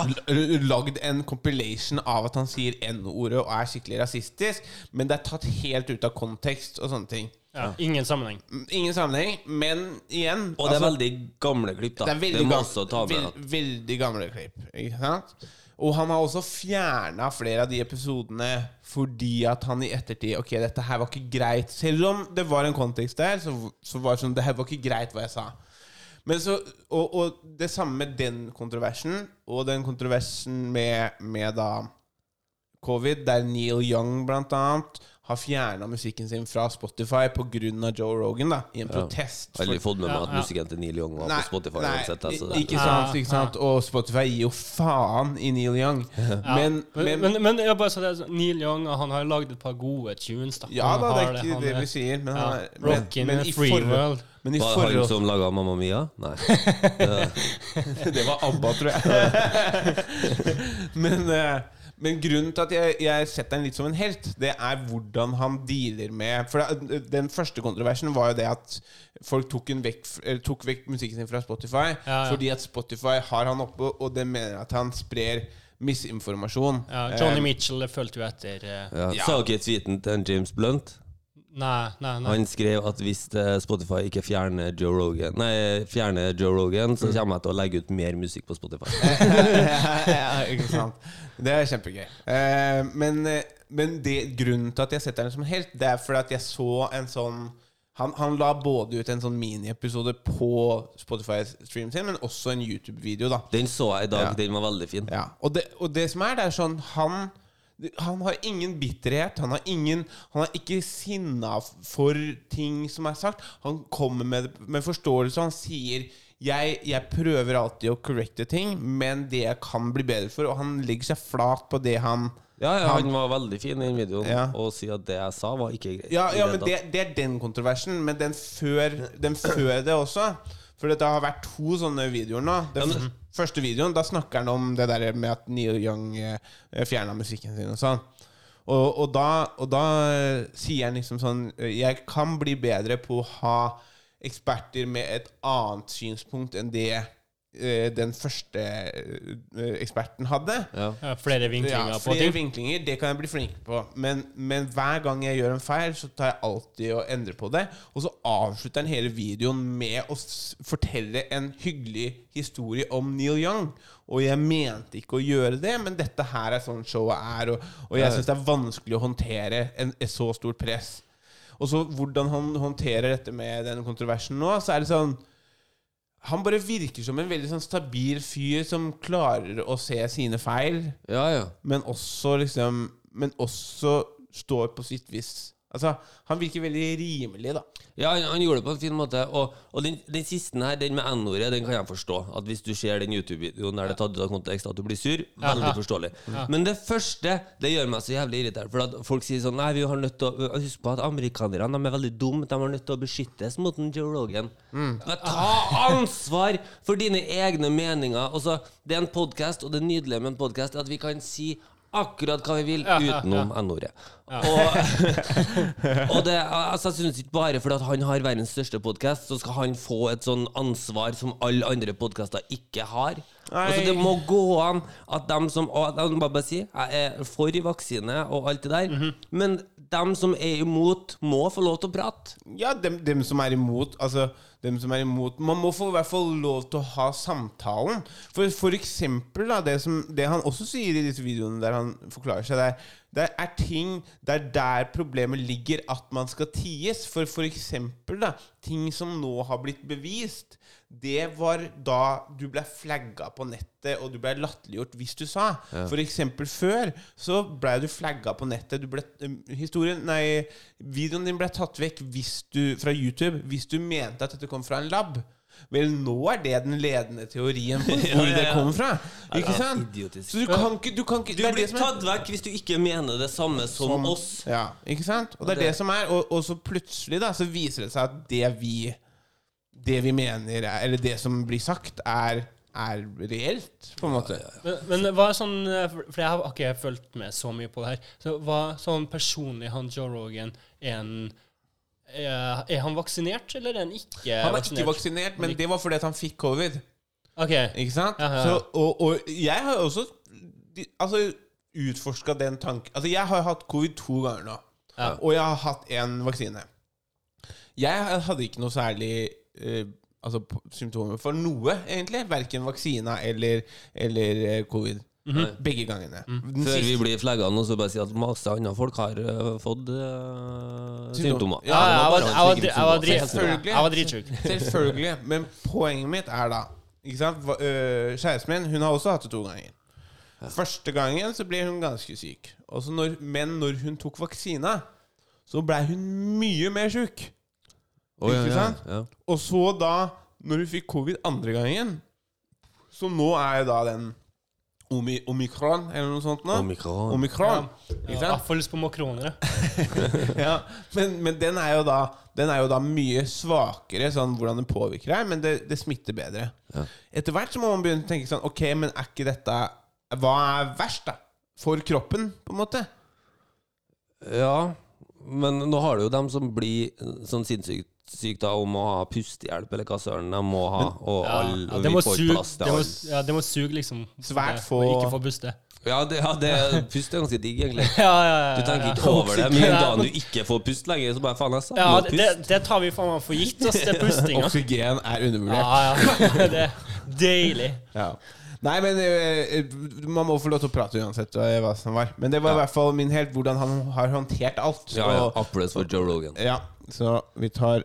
lagd en compilation av at han sier N-ordet og er skikkelig rasistisk, men det er tatt helt ut av kontekst og sånne ting. Ja, ingen sammenheng. Ingen sammenheng, men igjen Og det er altså, veldig gamle klipp, da. det er veldig, må gam- også ta med veldig gamle klipp. Ikke sant? Og han har også fjerna flere av de episodene fordi at han i ettertid Ok, dette her var ikke greit. Selv om det var en kontekst der, så, så var det sånn Det her var ikke greit, hva jeg sa. Men så, og, og det samme med den kontroversen, og den kontroversen med, med da covid, der Neil Young blant annet har fjerna musikken sin fra Spotify pga. Joe Rogan, da, i en protest. Jeg har aldri fått med meg at musikken til Neil Young var Nei, på Spotify nei, uansett. Altså, ikke sant, ikke sant? Og Spotify gir jo faen i Neil Young. Ja. Men, men, men, men, jeg bare så det, sånn, Neil Young han har lagd et par gode tunes. da Ja da, det er ikke det vi sier. Men, ja, han er, men, Rockin' men, i free forhold, world. men i Var det han som laga Mamma Mia? Nei. Det var ABBA, tror jeg. men, eh, men grunnen til at jeg, jeg setter han litt som en helt, det er hvordan han dealer med For Den første kontroversen var jo det at folk tok, en vekk, eller tok vekk musikken sin fra Spotify Ja, ja. fordi at Spotify har han oppe, og det mener at han sprer misinformasjon. Ja, Johnny Eh, Mitchell fulgte jo etter Uh, Ja. Ja. Sa tweeten til James Blunt? Nei, nei, nei. Han skrev at hvis eh, Spotify ikke fjerner Joe Rogan Nei, fjerner Joe Rogan, Mm. så kommer jeg til å legge ut mer musikk på Spotify. ja, ikke sant. Det er kjempegøy. Eh, men men det, grunnen til at jeg setter den som helt, det er fordi at jeg så en sånn han, han la både ut en sånn miniepisode på Spotify-streamen sin, men også en YouTube-video. da Den så jeg i dag, Ja. den var veldig fin. ja. og, det, og det som er, det er sånn Han han har ingen bitterhet. Han har, ingen, han er ikke sinna for ting som er sagt. Han kommer med, med forståelse. Han sier jeg, jeg prøver alltid å correcte ting, men det jeg kan bli bedre for. Og han legger seg flat på det han Ja, ja, Han- han var veldig fin i den videoen, Ja. og si at det jeg sa, var ikke greit. Ja, ja men det, det er den kontroversen. Men den før, den før det også. For det har vært to sånne videoer nå. Den ja, første videoen, da snakker han om det der med at Neil Young eh, fjerna musikken sin og sånn. Og, og, da, og da eh, sier han liksom sånn eh, Jeg kan bli bedre på å ha eksperter med et annet synspunkt enn det den første eh, eksperten hadde. Ja. Ja, flere vinklinger Ja, på flere ting. vinklinger, det kan jeg bli flink på. Men, men hver gang jeg gjør en feil, så tar jeg alltid og endrer på det. Og så avslutter han hele videoen med å fortelle en hyggelig historie om Neil Young. Og jeg mente ikke å gjøre det, men dette her er sånn showet er. Og, og jeg syns det er vanskelig å håndtere en, et så stort press. Og så hvordan han håndterer dette med denne kontroversen nå, så er det sånn han bare virker som en veldig sånn stabil fyr som klarer å se sine feil ja, ja. men også liksom Men også står på sitt vis. Altså, han virker veldig rimelig, da. Ja, han, han gjorde det på en fin måte. Og, og den, den siste her, den med N-ordet, den kan jeg forstå. At hvis du ser den YouTube-videoen der det er tatt ut av kontekst, at du blir sur, veldig forståelig. Men det første, det gjør meg så jævlig irritert. For at folk sier sånn Nei, vi har nødt til å Husk på at amerikanerne de er veldig dumme. De har nødt til å beskyttes mot en Joe Rogan. Men ta ansvar for dine egne meninger. Altså, det er en podkast, og det nydelige med en podkast er at vi kan si akkurat hva vi vil utenom N-ordet. Og, og det, altså, jeg synes ikke bare fordi at han har verdens største podkast, så skal han få et sånn ansvar som alle andre podkaster ikke har. Altså, det må gå an at dem som og Jeg må bare si jeg er for vaksine og alt det der, men dem som er imot, må få lov til å prate. Ja, dem, dem som er imot Altså, dem som er imot. Man må få i hvert fall lov til å ha samtalen. For, for eksempel da, det, som, det han også sier i disse videoene der han forklarer seg, det er, det er ting Det er der problemet ligger, at man skal ties. For for eksempel da, ting som nå har blitt bevist, det var da du ble flagga på nettet, og du ble latterliggjort hvis du sa. For eksempel før så ble du flagga på nettet. Du ble, um, historien, nei, videoen din ble tatt vekk du, fra YouTube hvis du mente at dette kom fra en lab. Vel, nå er det den ledende teorien på hvor det kommer fra. Ikke Ja, sant? idiotisk. Så du kan ikke, du kan ikke Du det det blir er- tatt vekk hvis du ikke mener det samme som, som- oss. Ja, ikke sant? Og det er det- det som er Og, og så plutselig da Så viser det seg at det vi Det vi mener er, Eller det som blir sagt Er, er reelt På en måte Men, men hva er sånn For for jeg har ikke fulgt med så mye på det her. Så hva sånn personlig han Joe Rogan er en er, er han vaksinert, eller er han ikke vaksinert? Han er vaksinert? ikke vaksinert Men det var fordi han fikk covid Ok. Ikke sant? Ja, ja, ja. Så, og, og jeg har også Altså Utforsket den tanken Altså jeg har hatt covid to ganger nå. Og jeg har hatt en vaksine Jeg hadde ikke noe særlig uh, Altså symptomer for noe Egentlig Verken vaksina eller, eller eh, -hmm. Begge gangene Mhm. Før vi blir flagga nå, så bare si at masse andre folk har uh, fått uh, symptomer. Ja, Ja, jeg var, dritsjuk. Selvfølgelig Men poenget mitt er da Ikke sant Kjæresten min Hun har også hatt det to ganger Første gangen så ble hun ganske syk og når, Men når hun tok vaksina Så ble hun mye mer syk Oh, ja, Ikke ja, sant? Ja. Og så da Når hun fikk covid andre gangen Så nå er jo da den omi, Omikron Eller noe sånt nå Omikron. Omikron Ikke Jeg sant? får lyst på makroner. ja, men, men den er jo da Den er jo da mye svakere Sånn hvordan den påvirker deg Men det, det smitter bedre Ja. Etter hvert så må man begynne å tenke sånn Ok, men er ikke dette Hva er verst da? For kroppen, på en måte Ja, men nå har du jo dem som blir sånn sinnssykt sykt da, og må ha pustehjelp, eller hva søren de må ha. Og, Ja, all, ja, det vi må får suge, plass til alle. ja, det må suge, liksom. Svært få- og Ikke få puste. Ja, det, ja det, pust er ganske digg, egentlig. Ja, ja, ja, Du tenker ja. ikke over det, men da du ikke får pust lenger, så bare faen, jeg Ja, savner det, pust. det, det tar vi faen meg for gitt, oss, det pustinga. Oksygen er undervurdert Ja, ja. Det er deilig. ja. Nei, men eh, man må få lov til å prate uansett eh, hva som var Men det var i hvert fall min helt Hvordan han har håndtert alt Ja, ja, Og- Applaus for Joe Rogan. Ja, så vi tar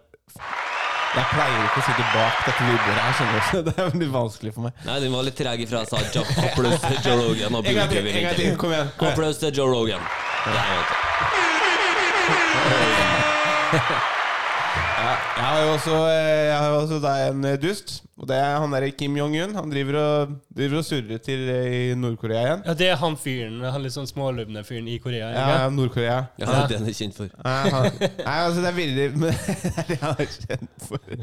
Jeg pleier ikke å sitte bak dette lydbordet her, skjønner du. Så det er veldig vanskelig for meg. Nei, den var litt treg ifra jeg sa Jo- applaus til Joe Rogan. Og En gang til, bruker en gang til. vinter. Kom igjen. Kom igjen. Applaus til Joe Rogan. Vet du. Jeg har jo også, eh, jeg har jo også da en eh, dust. Og det er han derre Kim Jong-un. Han driver og, driver og surrer til eh, i Nord-Korea igjen. Ja, det er han fyren, han litt sånn smålubne fyren i Korea. Ja, ikke? Nord-Korea. Ja, det er det han er kjent for. Nei, han, nei, altså det er veldig men, Det er det han er kjent for.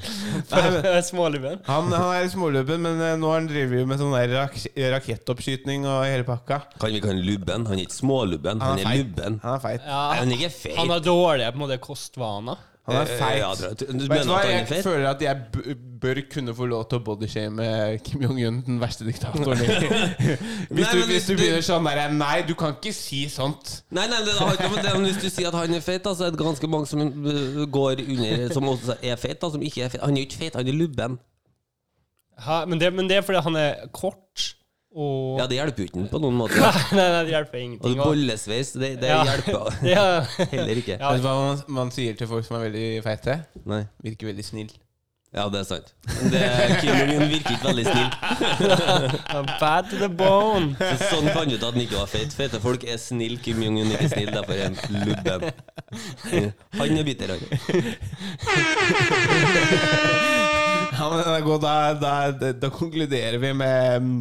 Nei, Smålubben. han, han er smålubben, men nå har han jo med sånn der rak rakettoppskyting og hele pakka. Kan vi kalle han lubben? Han er ikke smålubben, han er feit. lubben. Han er feit. Ja, Er han ikke feit? han har dårlige på en måte kostvaner. Han er Eh, feit. ja, du mener hva, at han er jeg føler at jeg bør kunne få lov til å bodyshame Kim Jong-un, den verste diktatoren. hvis, du, hvis du du- begynner sånn der Nei, du kan ikke si sånt. Nei, nei, det har ikke med det, men Hvis du sier at han er feit, så er det ganske mange som uh, går under Som også er feit, da, som ikke er feit. Han er jo ikke feit, han er lubben. Ha, men, det, men det er fordi han er kort og Ja, det hjelper jo ikke på noen måte. Nei, nei, det hjelper ingenting. og- bollesveis, det, det Ja. hjelper Ja, heller ikke. Ja. Vet du hva man, man sier til folk som er veldig feite? Nei. Virker veldig snill. Ja, det er sant. Det, Kim Jong-un virker ikke veldig snill. bad to the bone. Så sånn fant du ut at han ikke var feit. Feite folk er snill, Kim Jong-un er ikke snill, derfor er han lubben. Han er bitter, han. Ja, men det er godt, da, da, da, da konkluderer vi med mm,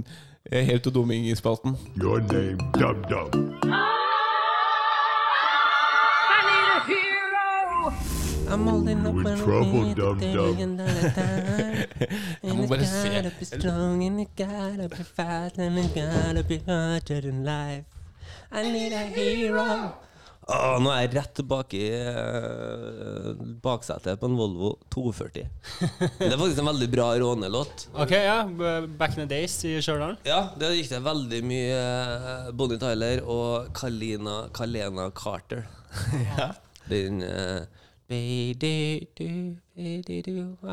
Helt og dumming i spalten. Your name, Dum Dum. I'm holding up You in trouble, dum dum. Jeg må bare se. Åh, nå er jeg rett tilbake i uh, baksetet på en Volvo 240. Det er faktisk en veldig bra rånelåt. Ok, ja. b- Back in the days i Stjørdal. Ja, det gikk det veldig mye uh, Bonnie Tyler og Kalina, Kalena Carter. Den uh,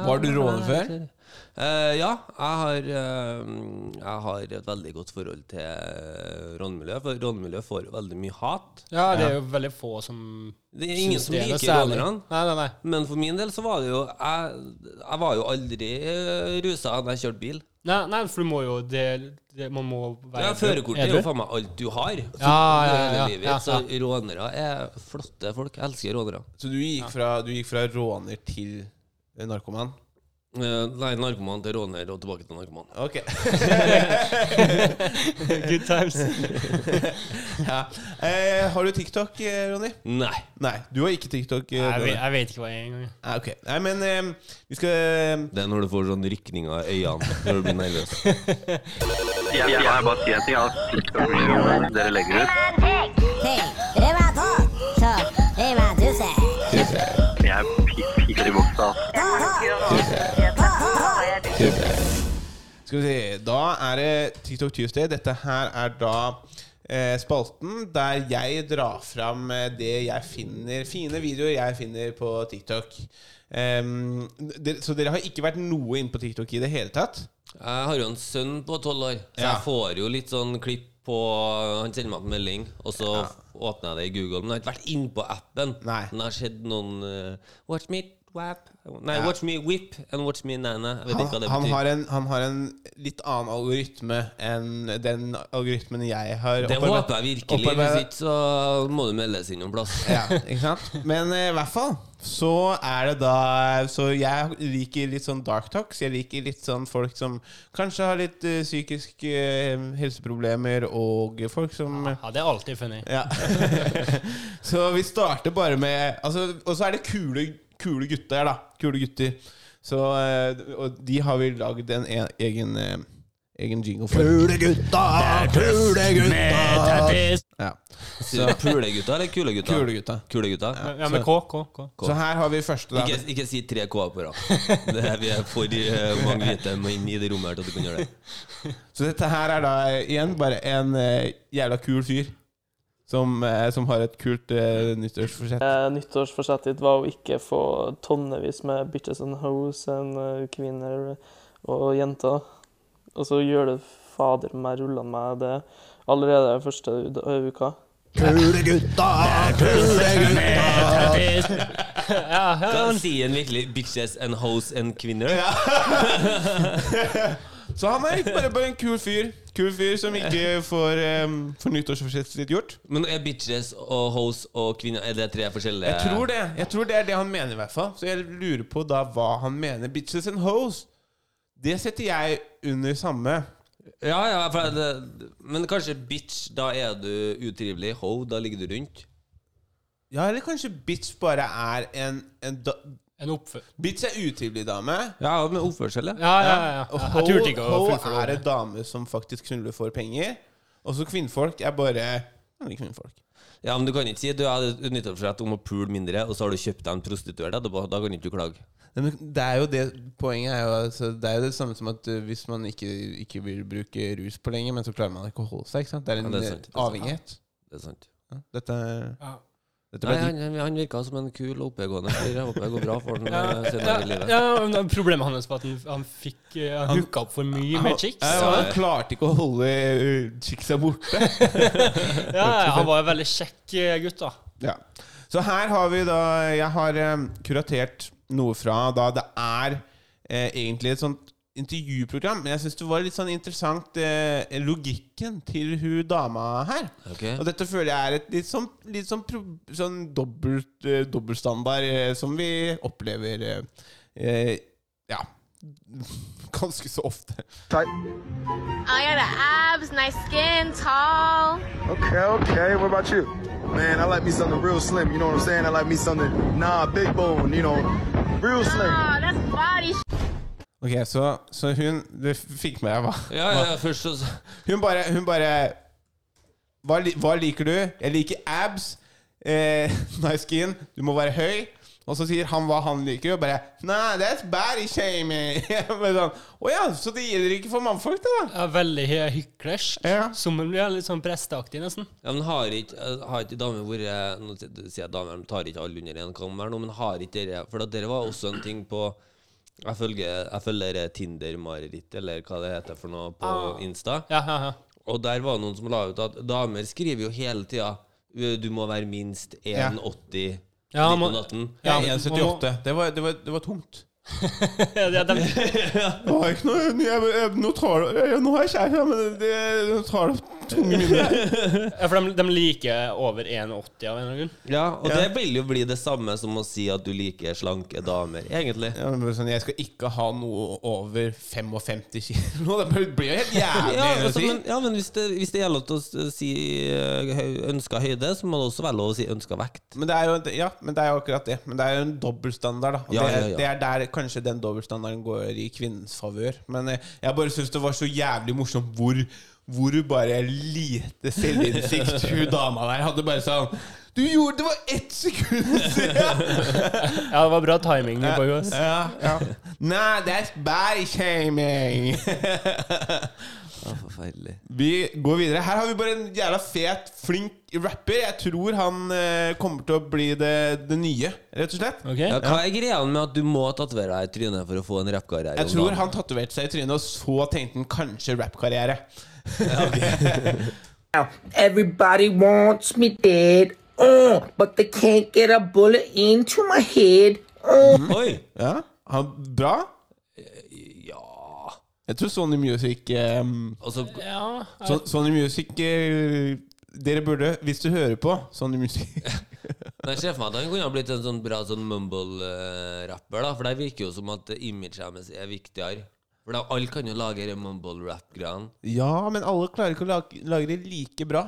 Var du råner før? Eh, ja, jeg har, uh, jeg har et veldig godt forhold til uh, rånemiljøet. For rånemiljøet får veldig mye hat. Ja, det er jo veldig få som Det er ingen som er liker rånerne. Men for min del så var det jo Jeg, jeg var jo aldri uh, rusa da jeg kjørte bil. Nei, nei, for du må jo det, det Man må være Ja, Førerkortet er jo faen meg alt du har. Ja, ja, ja, ja, Så rånere er flotte folk. Jeg elsker rånere. Så du gikk fra, du gikk fra råner til eh, narkoman? Eh, nei, narkoman til råner og tilbake til narkoman. Ok. Good times. ja. eh, har du TikTok, eh, Ronny? Nei. Nei, du har ikke TikTok. Nei, Jeg, vet- jeg vet ikke hva jeg er engang. Nei, ok. Nei, men eh, vi skal eh, Det er når du får sånn rykning av øynene når du blir nervøs. Jeg, jeg har bare si en ting. at TikTok-videoene dere legger ut, jeg piker i buksa. Skal vi se Da er det TikTok Tuesday. Dette her er da eh, spalten der jeg drar fram eh, det jeg finner Fine videoer jeg finner på TikTok. Um, det, så dere har ikke vært noe inne på TikTok i det hele tatt? Jeg har jo en sønn på tolv år, så Ja. jeg får jo litt sånn klipp på Han sender meg en melding, og så åpner jeg det i Google. Men jeg har ikke vært inne på appen. Nei. Men jeg har sett noen uh, Watch me wap Nei, Ja. watch me whip and watch me nana. Jeg vet ikke hva Han, det han, betyr. har en, han har en litt annen algoritme enn den algoritmen jeg har. det håper jeg virkelig. Hvis ikke så må du meldes inn noen plass. Ja, ikke sant? Men eh, i hvert fall så er det da Så jeg liker litt sånn dark talks. Jeg liker litt sånn folk som kanskje har litt eh, psykiske eh, helseproblemer, og folk som Ja, det er alltid funny. ja. så vi starter bare med altså, Og så er det kule, kule gutter, da. Kule gutter. Så, eh, og de har vi lagd en e egen, eh, egen jingle for. Kule pulegutta! Kule gutta! Ja. Så Pulegutta eller kulegutta? Kule gutta. Kulegutta? Ja, med K, K, K. Så her har vi første, da. Ikke, ikke si tre K på rad. Det Vi er for eh, mange hvite inn i det rommet her til at du kan gjøre det. Så dette her er da igjen bare en uh, jævla kul fyr som, eh, som har et kult uh, nyttårsforsett. Eh, nyttårsforsettet ditt var å ikke få tonnevis med bitches and hoes and uh, kvinner og jenter. Og så gjør det fader meg rullende meg det allerede første uka. Pulegutta, gutta! Kule gutta! Ja, ja, Kan sier han virkelig 'bitches and hoes and kvinner'? Så han er ikke bare, bare en kul fyr. Kul fyr som ikke får, um, får nyttårsforsettet sitt gjort. Men er bitches og hoes og kvinner Er det tre forskjellige Jeg tror det Jeg tror det er det han mener, i hvert fall. Så jeg lurer på da hva han mener. Bitches and hoes. Det setter jeg under samme. Ja, ja, for det, men kanskje bitch, da er du utrivelig. Ho, da ligger du rundt. Ja, eller kanskje bitch bare er en, en da, En oppfør... Bitch er utrivelig dame. Ja, med oppførsel, ja. Ja, ja, ja. Og Jeg turte ikke å fullføre er det. en dame som faktisk knuller for penger. Og så kvinnfolk er bare vanlige kvinnfolk. Ja, Men du kan ikke si du har et nyttårsforsett om å pule mindre, og så har du kjøpt deg en prostituert etterpå. Da kan ikke du klage. Nei, Men det er jo det Poenget er jo altså, Det er jo det samme som at uh, hvis man ikke, ikke vil bruke rus på lenge, men så klarer man ikke å holde seg. Ikke sant? Det er en Ja, det er eh, sant, det er sant. avhengighet. Det er sant. Ja, dette er Ja. Nei, han, han virka som en kul og oppegående fyr. Jeg håper det går bra for han Ja, eh, senere ja, i livet. ja, Problemet hans var at han, han fikk uh, Han- hooka opp for mye med chicks. Ja, så- han klarte ikke å holde uh, chicksa borte. Ja, han var en veldig kjekk eh, gutt, da. Ja. Så her har vi da Jeg har eh, kuratert noe fra da det er eh, egentlig et sånt intervjuprogram. Men jeg syns det var litt sånn interessant eh, logikken til hun dama her. Okay. Og dette føler jeg er et litt sånn, litt sånn, pro, sånn dobbelt, eh, dobbeltstandard eh, som vi opplever eh, eh, Ja. Ganske så ofte. I got the abs, nice skin, tall. Okay, okay. What about you? Man, I like me something real slim. You know what I'm saying? I like me something, nah, big bone. You know, real slim. Oh, that's body sh- Ok, så, så hun Du fikk med deg hva? Ja, ja, ja, først så Hun bare, hun bare hva, hva liker du? Jeg liker abs. Eh, nice skin. Du må være høy. Og så sier han hva han liker, og bare Nei, that's body shaming. Sånn, Å ja, så det gjelder ikke for mannfolk, det, da? Ja, veldig hy- hyklersk. Ja. Som en blir litt sånn presteaktig, nesten. Ja, men har ikke, eh, har ikke damer vært Nå sier jeg damer, de tar ikke alle under én kam her nå, men har ikke dere For dere var også en ting på Jeg følger, jeg følger Tinder-mareritt, eller hva det heter for noe, på Ah. Insta. Ja, ja, ja. Og der var det noen som la ut at damer skriver jo hele tida du må være minst 1,80 Ja. Ja, man må- 1,78. Det var, det, var, det var tungt. ja, de, jeg ikke noe jeg, jeg, Nå tar det Nå har jeg kjæreste, men det, det, tar det. ja, for de, de liker over 1,80 av en eller annen grunn. Ja, og Ja. det vil jo bli det samme som å si at du liker slanke damer, egentlig. Ja, men sånn, jeg skal ikke ha noe over 55 kilo. Det blir jo helt jævlig Ja, å altså, si. men, ja, men hvis det, hvis det gjelder til å si eh, ønska høyde, så må det også være lov å si ønska vekt. Men det er jo, ja, men det er jo akkurat det. Men det er jo en dobbeltstandard. da Og Ja, det, er, ja, ja. det er der kanskje den dobbeltstandarden går i kvinnens favør. Men eh, jeg bare syns det var så jævlig morsomt hvor Hvor bare lite selvinnsikt hun dama der hadde. Bare sånn Du gjorde Det var ett sekund siden! Ja, det var bra timing. på henne, ja, ja. Nei, that's body shaming! Ja, forferdelig. Vi går videre. Her har vi bare en jævla fet, flink rapper. Jeg tror han eh, kommer til å bli det, det nye, rett og slett. Okay. Ja, hva er greia med at du må tatovere deg i trynet for å få en rappkarriere? Jeg tror han tatoverte seg i trynet, og så tenkte han kanskje rappkarriere. Everybody wants me dead, oh, but they can't get a bullet into my head. Uh. Oi! Ja, han, Bra. Ja Jeg tror Sony Music um, Altså, Ja, så, Sony Music eh, Dere burde, hvis du hører på Sony Music men jeg ser for meg at han kunne ha blitt en sånn bra sånn mumble-rapper, da. For det virker jo som at imaget hennes er viktigere. For da, alle kan jo lage de mumble-rap-greiene. Ja, men alle klarer ikke å lage, lage det like bra.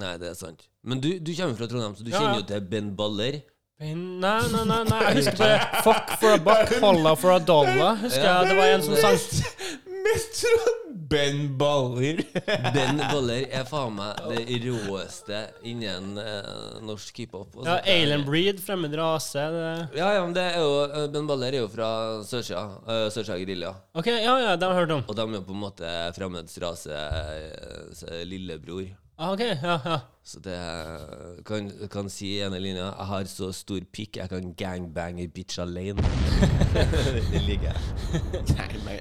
Nei, det er sant. Men du, du kommer fra Trondheim, så du Ja, kjenner jo til Ben Baller. Nei, nei, nei, nei. Jeg husker bare Fuck for a buck, holla for a dollar. Husker jeg Det var en som sang Fra Ben Baller. Ben Baller er faen meg det råeste innen eh, norsk hiphop. Ja, sånt. Alien Breed, fremmed rase. Det. Ja, ja, men det er jo eh, Ben Baller er jo fra Sørsida. Uh, Sørsida Gerilja. Ok, ja, ja, det har jeg hørt om. Og de er jo på en måte fremmeds rase eh, lillebror. Ah, ok, ja, ja. Så det kan, kan si i ene linja Jeg har så stor pikk, jeg kan gangbang ei bitch alene. det liker jeg.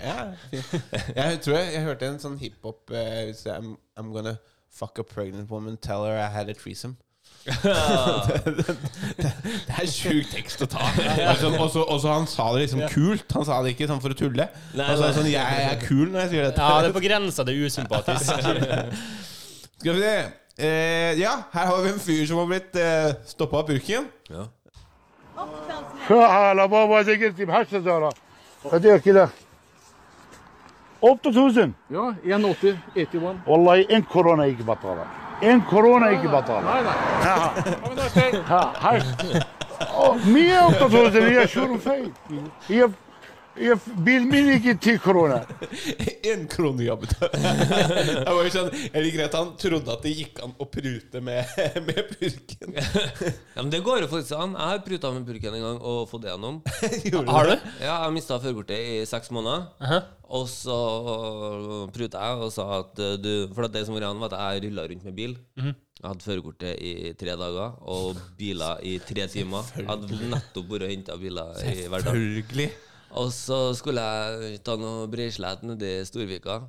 Ja, jeg tror jeg, jeg hørte en sånn hiphop uh, I'm, I'm gonna fuck a pregnant woman, tell her I had a threesome. det, det, det er sjuk tekst å ta. Altså, og så- han sa det liksom kult. Han sa det ikke sånn for å tulle. Han sa sånn, sånn, jeg er kul når jeg sier dette. Ja, det er på grensa til usympatisk. Skal vi se. Eh, ja, her har vi en fyr som har blitt uh, stoppa av purken. Ja. تعال بابا اذا قلت ب 8000 هديك له 8000 Ja, 1,80. 81. والله ان كورونا يجي بطاله ان كورونا يجي بطاله Nei, nei. ها ها هاي 108 000 هي شهور فايت هي Bilmin gikk i ti kroner. Én krone jeg betalte. Sånn, jeg liker at han trodde at det gikk an å prute med, med purken. Ja, men det går jo faktisk an. Jeg har pruta med purken en gang og fått det gjennom. har du? Ja, Jeg mista førerkortet i seks måneder. Uh -huh. Og så pruta jeg og sa at eh, du For det som var an var at jeg rulla rundt med bil. Mm -hmm. Jeg hadde førerkortet i tre dager og biler i tre timer. Jeg hadde nettopp vært og henta biler i hverdagen. Og så skulle jeg ta noe breislett nedi Storvika.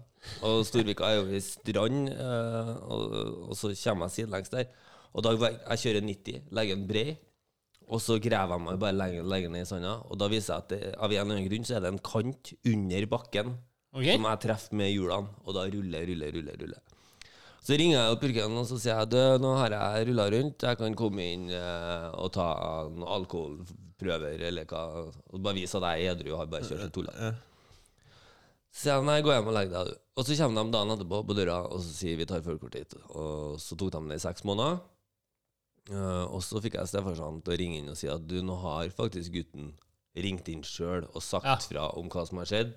Og Storvika er jo i strand, eh, og, og så kommer jeg sidelengs der. Og da jeg kjører 90, legger en brei, og så graver jeg meg bare lenger, lenger ned i sanda. Og da viser jeg at det, av en eller annen grunn så er det en kant under bakken okay. som jeg treffer med hjulene, og da ruller, ruller, ruller. ruller. Så ringer jeg opp purken og så sier jeg, du, nå har jeg rulla rundt, jeg kan komme inn eh, og ta noen alkoholprøver, eller hva, og bare vise at jeg er edru og har bare kjørt et tull. Så sier jeg nei, gå hjem og legg deg, du. Og så kommer de dagen etterpå på døra og så sier vi tar førerkortet ditt. Og så tok de det i seks måneder. Eh, og så fikk jeg stefarsan til å ringe inn og si at du, nå har faktisk gutten ringt inn sjøl og sagt Ja. fra om hva som har skjedd.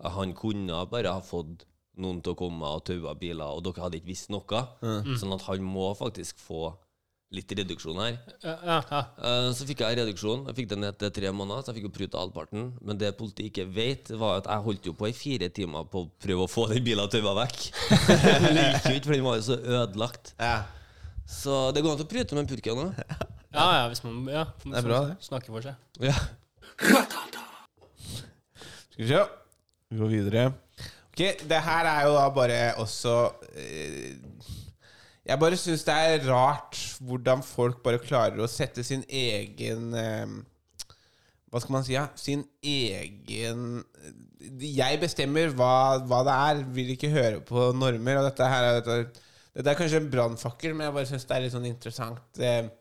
At Han kunne bare ha fått noen til å komme og taue biler, og dere hadde ikke visst noe. Mm. Sånn at han må faktisk få litt reduksjon her. Ja, ja, ja. Eh, Så fikk jeg reduksjon. Jeg fikk den ned til tre måneder, så jeg fikk jo pruta halvparten. Men det politiet ikke vet, var at jeg holdt jo på i fire timer på å prøve å få den bilen tømma vekk. Men det gikk jo ikke, for den var jo så ødelagt. Så det går an til å prute med en purken òg. Ja, ja, hvis man ja, Det er bra, det. snakker for seg. Ja. Skal vi se. Vi går videre. Ok, det her er jo da bare også eh, Jeg bare syns det er rart hvordan folk bare klarer å sette sin egen eh, Hva skal man si? Ja? Sin egen Jeg bestemmer hva, hva det er. Vil ikke høre på normer. Og dette her er dette, dette er kanskje en brannfakkel, men jeg bare syns det er litt sånn interessant eh,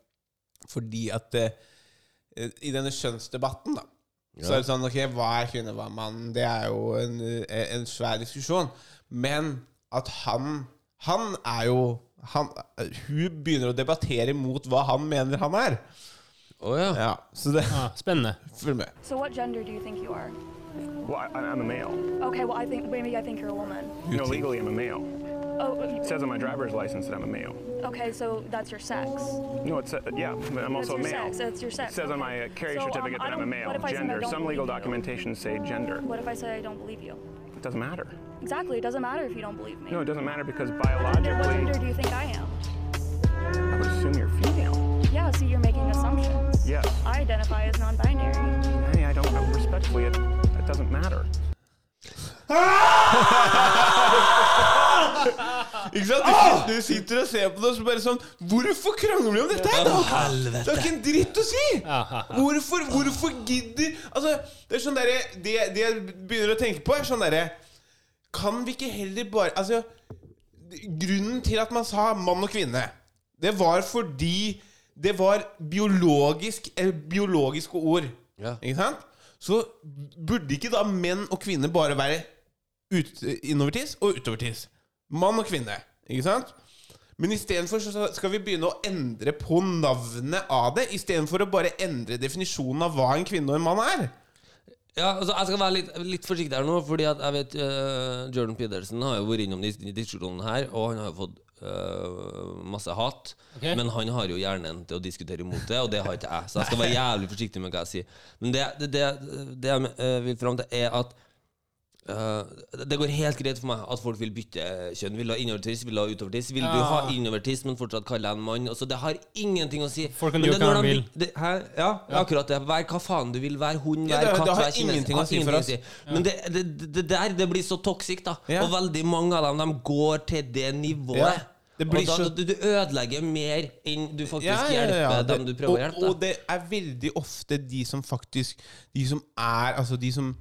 fordi at eh, i denne skjønnsdebatten, da så er det sånn, ok, hva er kvinne, hva er mann? Det er jo en, eh, en svær diskusjon. Men at han Han er jo han, Hun begynner å debattere mot hva han mener han er. Oh, ja. ja. Så det Spennende. Følg med. So what gender do you think you are? Well, I, I'm a male. Okay, well I think maybe I think you're a woman. You know, legally I'm a male. Oh, It says on my driver's license that I'm a male. okay, so that's your sex. No, it's uh, yeah, but I'm That's also a male. sex. That's your sex. It says on okay. my uh, carrier So, um, certificate um, that I'm a male. What if I say I Gender. don't Some legal you? documentation say gender. What if I say I don't believe you? It doesn't matter. Exactly, it doesn't matter if you don't believe me. No, it doesn't matter because Then what biologically, gender do you think I am? I would assume you're female. Yeah, so you're making assumptions. Yes. I identify as non-binary. Hey, I don't know. Respectfully, it, it doesn't matter. Ah! Ikke sant? Du, du sitter og ser på det og så bare sånn Hvorfor krangler vi om dette her, da? Det er ikke en dritt å si! Hvorfor, hvorfor gidder Altså, det er sånn derre det, det jeg begynner å tenke på, er sånn derre Kan vi ikke heller bare Altså, grunnen til at man sa mann og kvinne, det var fordi det var biologisk eh, biologiske ord. Ikke sant? Så burde ikke da menn og kvinner bare være ut, innovertiss og utovertiss? Mann og kvinne. Ikke sant? Men istedenfor så skal vi begynne å endre på navnet av det, istedenfor å bare endre definisjonen av hva en kvinne og en mann er. Ja, altså Jeg skal være litt, litt forsiktig her nå, Fordi at jeg vet uh, Jordan Peterson har jo vært innom disse diskusjonene her, og han har jo fått uh, masse hat. Okay. Men han har jo hjernen til å diskutere imot det, og det har ikke jeg. Så jeg skal være jævlig forsiktig med hva jeg sier. Men det, det, det, det jeg eh, vil fram til, er at eh, det går helt greit for meg at folk vil bytte kjønn. Vil du ha innovertiss, vil du ha utovertiss. Vil du ha innovertiss, men fortsatt kalle deg en mann? Altså, det har ingenting å si. Folk kan gjøre hva de vil. det, hæ? Ja, akkurat det. Vær hva faen du vil. Vær hund, vær katt, har vær å Har ingenting å si. Men det, det, det, der det blir så toxic, da. Ja. Og veldig mange av dem De går til det nivået. Ja, det blir og da, du, du ødelegger mer enn du faktisk Ja, ja, ja, ja. hjelper dem du prøver å hjelpe. Og det er veldig ofte de som faktisk De som er Altså de som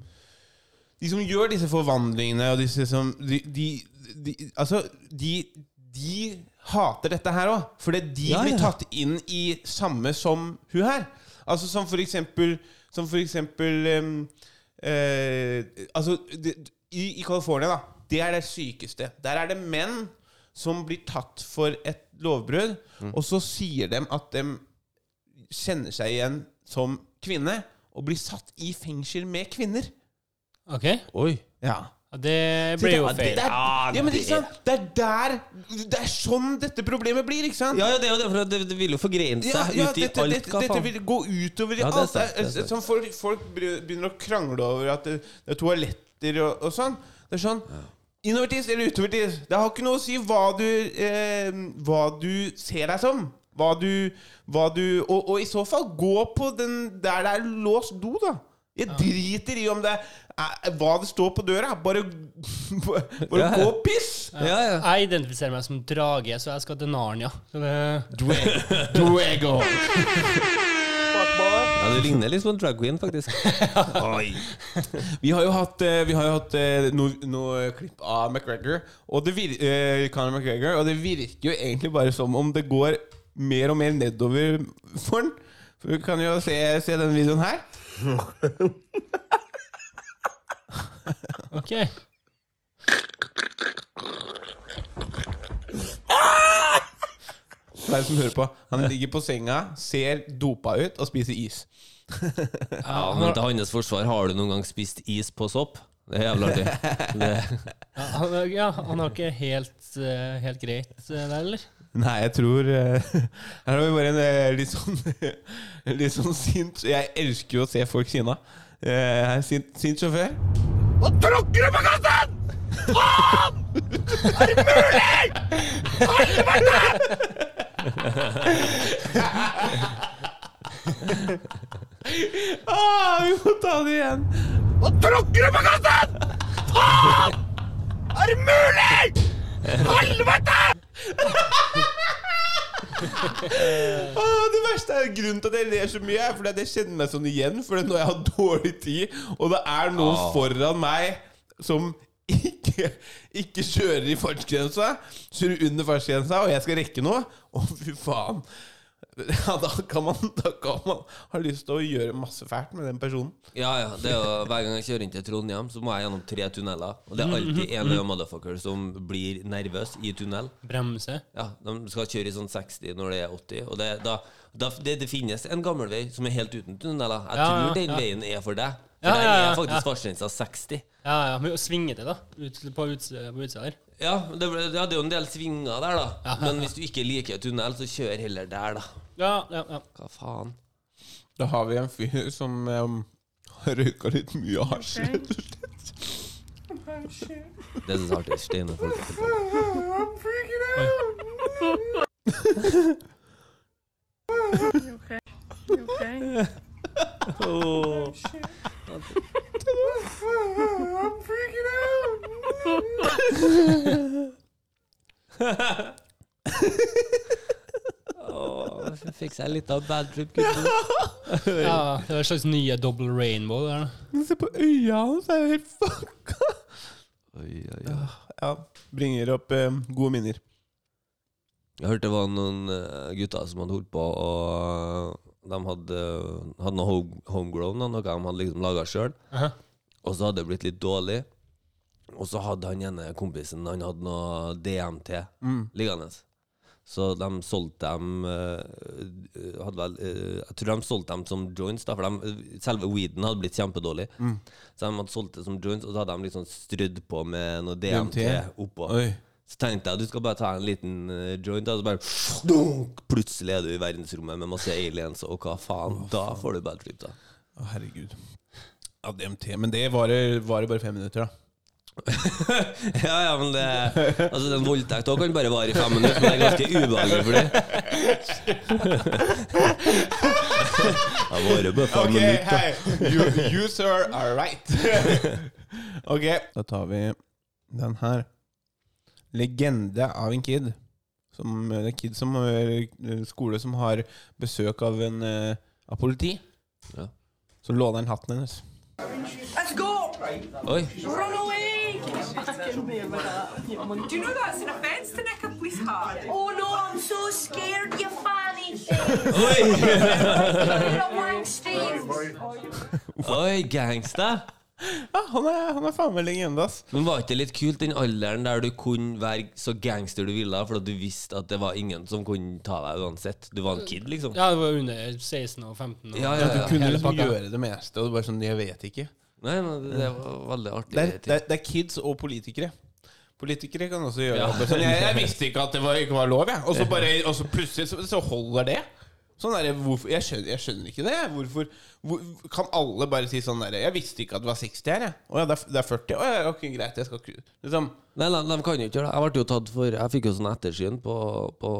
De som gjør disse forvandlingene, og disse som De, de, de Altså, de De hater dette her òg. Fordi de Ja, blir tatt inn i samme som hun her. Altså som for eksempel Som for eksempel um, uh, Altså de, i, I California, da. Det er det sykeste. Der er det menn som blir tatt for et lovbrudd, og så sier de at de kjenner seg igjen som kvinne, og blir satt i fengsel med kvinner. Ok. Oi. Ja. Det blir jo feil. Det er, ja, men ikke sant? Det er der Det er sånn dette problemet blir, ikke sant? Ja, ja, det er jo det, for det, det vil jo forgrene seg Ja, ja, ut i dette, alt. dette, hva dette faen? vil gå utover i Ja, det er alt. sant, det er Det er- sant. Sånn folk, folk begynner å krangle over at det, det er toaletter og, og sånn. Det er sånn Innovertiss eller utovertis Det har ikke noe å si hva du, eh, hva du ser deg som. Hva du, hva du og, og i så fall, gå på den der det er låst do, da. Jeg driter i om det er hva det står på døra. Bare, bare Ja, ja. gå og piss! Jeg identifiserer meg som drage, så jeg skal til Narnia. Så det... Duego. Ja, Du ligner litt på en drag queen, faktisk. Oi. Vi har jo hatt, eh, har jo hatt eh, noe, noe klipp av McGregor, og det vir eh, Conor McGregor, og det virker jo egentlig bare som om det går mer og mer nedover for han. For Du kan jo se, se denne videoen her. Ok. For deg som hører på. Han ligger på senga, ser dopa ut og spiser is. Ja, men til hans forsvar, har du noen gang spist is på sopp? Det er jævlig artig. Det, Ja, han, ja, han har ikke helt, eh, helt greit eh, der, eller? Nei, jeg tror eh, Her har vi bare en eh, litt sånn Litt sånn sint Jeg elsker jo å se folk sinna. Er sint, sint sjåfør. Nå tråkker du på gassen! Faen! Er det mulig?! Helvete! Ah, vi må ta det igjen. Nå tråkker du på gassen! Faen! Er det mulig?! Helvete! Ah, det verste er grunnen til at jeg ler så mye, er fordi jeg kjenner meg sånn igjen. Fordi når jeg har dårlig tid, og det er noen Ah. foran meg som ikke, ikke kjører i fartsgrensa, kjører under fartsgrensa, og jeg skal rekke noe Å, fy faen. Ja, da kan, man, da kan man ha lyst til å gjøre masse fælt med den personen. Ja, ja. Det er jo, hver gang jeg kjører inn til Trondheim, så må jeg gjennom tre tunneler. Og det er alltid en eller annen motherfucker som blir nervøs i tunnel. Bremse? Ja, De skal kjøre i sånn 60 når det er 80. Og det, da, da, det, det finnes en gammel vei som er helt uten tunneler. Jeg Ja, tror den ja. veien er for deg. For Ja, der er faktisk ja. fartsgrensa 60. Ja, ja. Men svinge det, da. Ut, på utsida der. Ja, det, ble- ja, det er jo en del svinger der, da. Men hvis du ikke liker tunnel, så kjør heller der, da. Ja, ja, ja. Hva faen? Da har vi en fyr som um, har røyka litt mye hasj, rett og slett. Det syns jeg alltid er steine folk. okay? Okay? Oh. I'm freaking Åh, så fikk seg litt av bad trip, gutten. ja. Det var en slags nye double rainbow der. Se på øya hans, er jo helt fucka. Oi, oi, oi. Ja, bringer opp eh, gode minner. Jeg hørte det var noen eh, gutter som hadde holdt på, og de hadde, hadde noe home, homegrown, da, noe de hadde liksom laga sjøl. Og så hadde det blitt litt dårlig. Og så hadde han ene kompisen Han hadde noe DMT Mm. liggende. Så de solgte dem eh, vel, eh, Jeg tror de solgte dem som joints, da, for de, selve weeden hadde blitt kjempedårlig. Mm. Så de hadde solgt det som joints, og så hadde de liksom strødd på med noe DMT, DMT? oppå. Oi. Så tenkte jeg du skal bare ta en liten eh, joint, og så bare dunk, Plutselig er du i verdensrommet med masse aliens, og hva faen? Da får du bad trip, da. Å, herregud. Ja, DMT. Men det varer, varer bare fem minutter, da. Ja, ja, men det Altså, den voldtekt òg kan bare vare i fem minutter, men det er ganske ubehagelig for det. Det varer bare fem Ok, minutter. Hey, You, you sir are right. ok, da tar vi den her. Legende av en kid. Som, en kid som eh, skole som har besøk av en eh, av politi. Ja. Så låner han hatten hennes. Let's go! Oi. Run away! Do you know that's an offence to nick a police hat? Oh no, I'm so scared, you fanny You're a wank, Oi, gangsta! Ja, han er, han er faen meg legende, ass. Men var ikke det litt kult, den alderen der du kunne være så gangster du ville, fordi du visste at det var ingen som kunne ta deg uansett? Du var en kid, liksom. Ja, det var under 16 og 15. Og Ja, ja, Du kunne liksom gjøre det meste, og du bare sånn, jeg vet ikke. Nei, men det, det var veldig artig. Det er, det, er, det er kids og politikere. Politikere kan også gjøre Ja. det. Jeg, jeg visste ikke at det var, ikke var lov, jeg. Og så plutselig så, så holder det. Sånn der, hvorfor, jeg, skjønner, jeg skjønner ikke det. Hvorfor hvor, Kan alle bare si sånn derre Jeg visste ikke at det var 60 her, jeg. Å ja, det er, det er 40. Å ja, ok, greit. Jeg skal ikke liksom, Nei, de, de kan jo ikke gjøre det. Jeg ble jo tatt for Jeg fikk jo sånn ettersyn på, på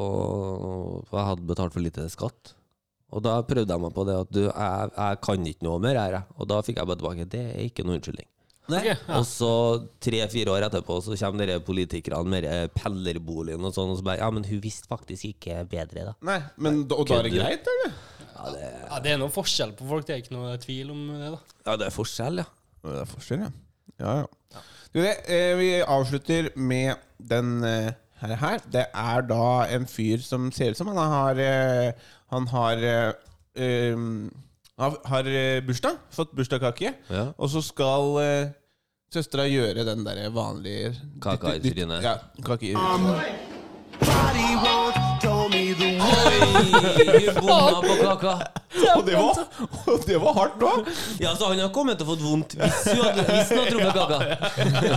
For jeg hadde betalt for lite skatt. Og da prøvde jeg meg på det at du, jeg, jeg kan ikke noe mer her, jeg. Og da fikk jeg bare tilbake Det er ikke noe unnskyldning. Ok, ja. Og så tre-fire år etterpå så kommer dere politikerne med pellerboligen og sånn, og så bare Ja, men hun visste faktisk ikke bedre, da. Nei, men Og da er det greit, eller? Ja, det, Ja, det er noe forskjell på folk, det er ikke noe tvil om det, da. ja, det er forskjell, ja. Det er forskjell, ja. Ja, ja. Du, det, eh, vi avslutter med den eh, her, her. Det er da en fyr som ser ut som han har eh, Han har um, har, har eh, bursdag. Fått bursdagskake. Ja. Og så skal uh, søstera gjøre den der vanlige Kaka i trynet. Ja, kake i Oi, hun bomma på kaka. Og det var, og det var hardt òg! Ja, så han har kommet til å fått vondt hvis hun hadde, hvis hun hadde truffet kaka.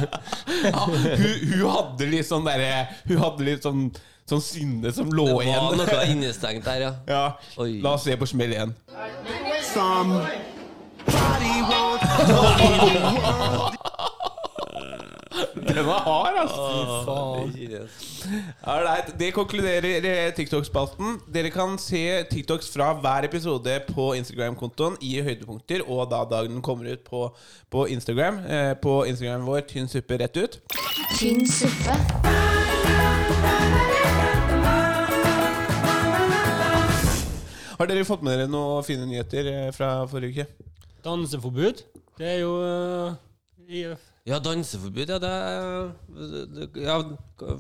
Ja, hun, hun hadde litt sånn derre Hun hadde litt sånn sånn sinne som lå igjen. Det var igjen. noe innestengt der, ja. ja. Oi. La oss se på smell igjen. Den var hard, altså. Alright, Det konkluderer eh, TikTok-spalten. Dere kan se TikToks fra hver episode på Instagram-kontoen i høydepunkter, og da dagen den kommer ut på, på Instagram. Eh, på Instagram vår Tynn suppe rett ut. Tynn suppe. Har dere fått med dere noen fine nyheter eh, fra forrige uke? Danseforbud. Det er jo uh, Ja, danseforbud, ja. Det er det- Ja,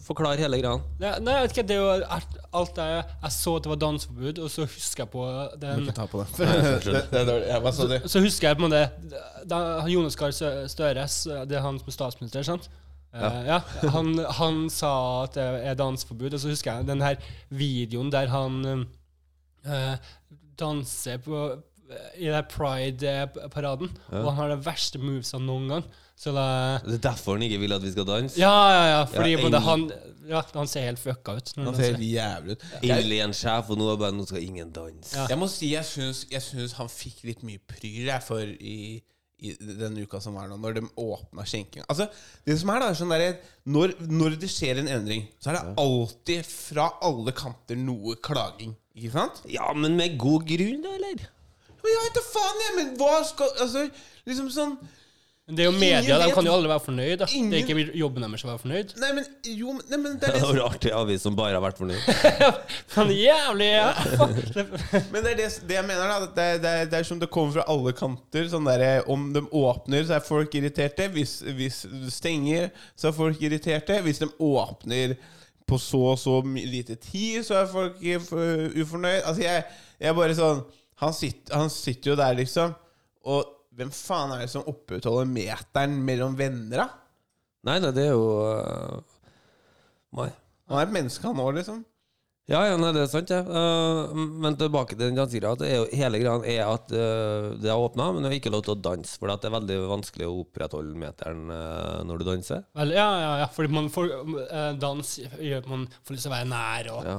forklar hele greia. Nei, nei, jeg vet ikke, det er jo alt, det Jeg så at det var danseforbud, og så husker jeg på den Må ikke ta på det. Det- det er. Ja, hva sa du? Så, så husker jeg på en måte da, Jonas Gahr Støres, Støre, det er han som er statsminister, sant? Ja. Uh, ja, han, han sa at det er danseforbud, og så husker jeg den her videoen der han eh, danser på i den pride-paraden, Ja. og han har de verste movesa noen gang. Så da Det er derfor han ikke vil at vi skal danse? Ja, ja, ja, fordi Ja, både han Ja, han ser helt fucka ut. Han ser ser jævlig ut. Alien-sjef, og nå er bare Nå skal ingen danse. Ja. Jeg må si jeg syns, jeg syns han fikk litt mye pryl jeg, for i, i den uka som var nå, når de åpna skjenkinga. Altså, det som er da, er sånn der, når, når det skjer en endring, så er det alltid fra alle kanter noe klaging. Ikke sant? Ja, men med god grunn, da, eller? Men jeg vet da faen, jeg! Men hva skal Altså, liksom sånn Men det er jo Ingen media, de vet- kan jo alle være fornøyd. Da. Det er ikke jobben deres å være fornøyd. Nei, men jo nei, men det er det hadde som vært artig avis som bare har vært fornøyd. Sånn jævlig ja. Men det er det, det jeg mener, da. at Det, er- det, er- det er som det kommer fra alle kanter. Sånn der, om de åpner, så er folk irriterte. Hvis, hvis du stenger, så er folk irriterte. Hvis de åpner på så og så my- lite tid, så er folk i- f- ufornøyd. Altså, jeg, jeg er bare sånn han sitter, han sitter jo der, liksom. Og hvem faen er det som opprettholder meteren mellom venner, da? Nei, nei, det er jo uh, meg. Han er et menneske, han òg, liksom. Ja, ja, nei, det er sant, det. Eh, men tilbake til den er hele greia er at uh, det er åpna, men det er ikke lov til å danse. For det er veldig vanskelig å opprettholde meteren uh, når du danser. Vel, ja, ja, ja, fordi man får dans gjør at man får lyst til å være nær og Ja.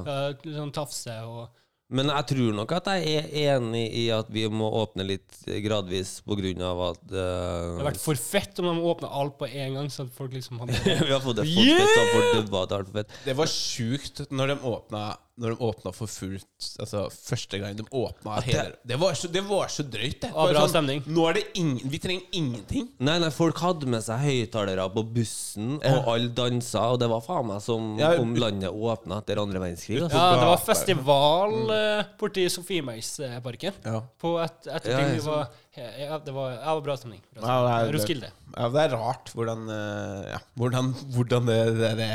sånn tafse og Men jeg tror nok at jeg er enig i at vi må åpne litt gradvis på grunn av at Det hadde vært for fett om de åpna alt på en gang, så at folk liksom hadde Vi har fått det for fett, så folk dubba det altfor fett. Det var sjukt når de åpna Når de åpna for fullt Altså første gang de åpna det- hele Det var så, det var så drøyt, det. Var bra sånn, stemning. Nå er det ingen Vi trenger ingenting. Nei, nei, folk hadde med seg høyttalere på bussen, Ja. og alle dansa, og det var faen meg som Ja, om landet åpna etter andre verdenskrig. altså. Ja, det var festival mm. borti Sofiemarksparken. Ja. På et, etter Ja, ting vi var ja, det var, ja, det var bra stemning. Bra Ja, det er- Roskilde. Ja, det er rart hvordan eh, Ja, hvordan, hvordan det, det, det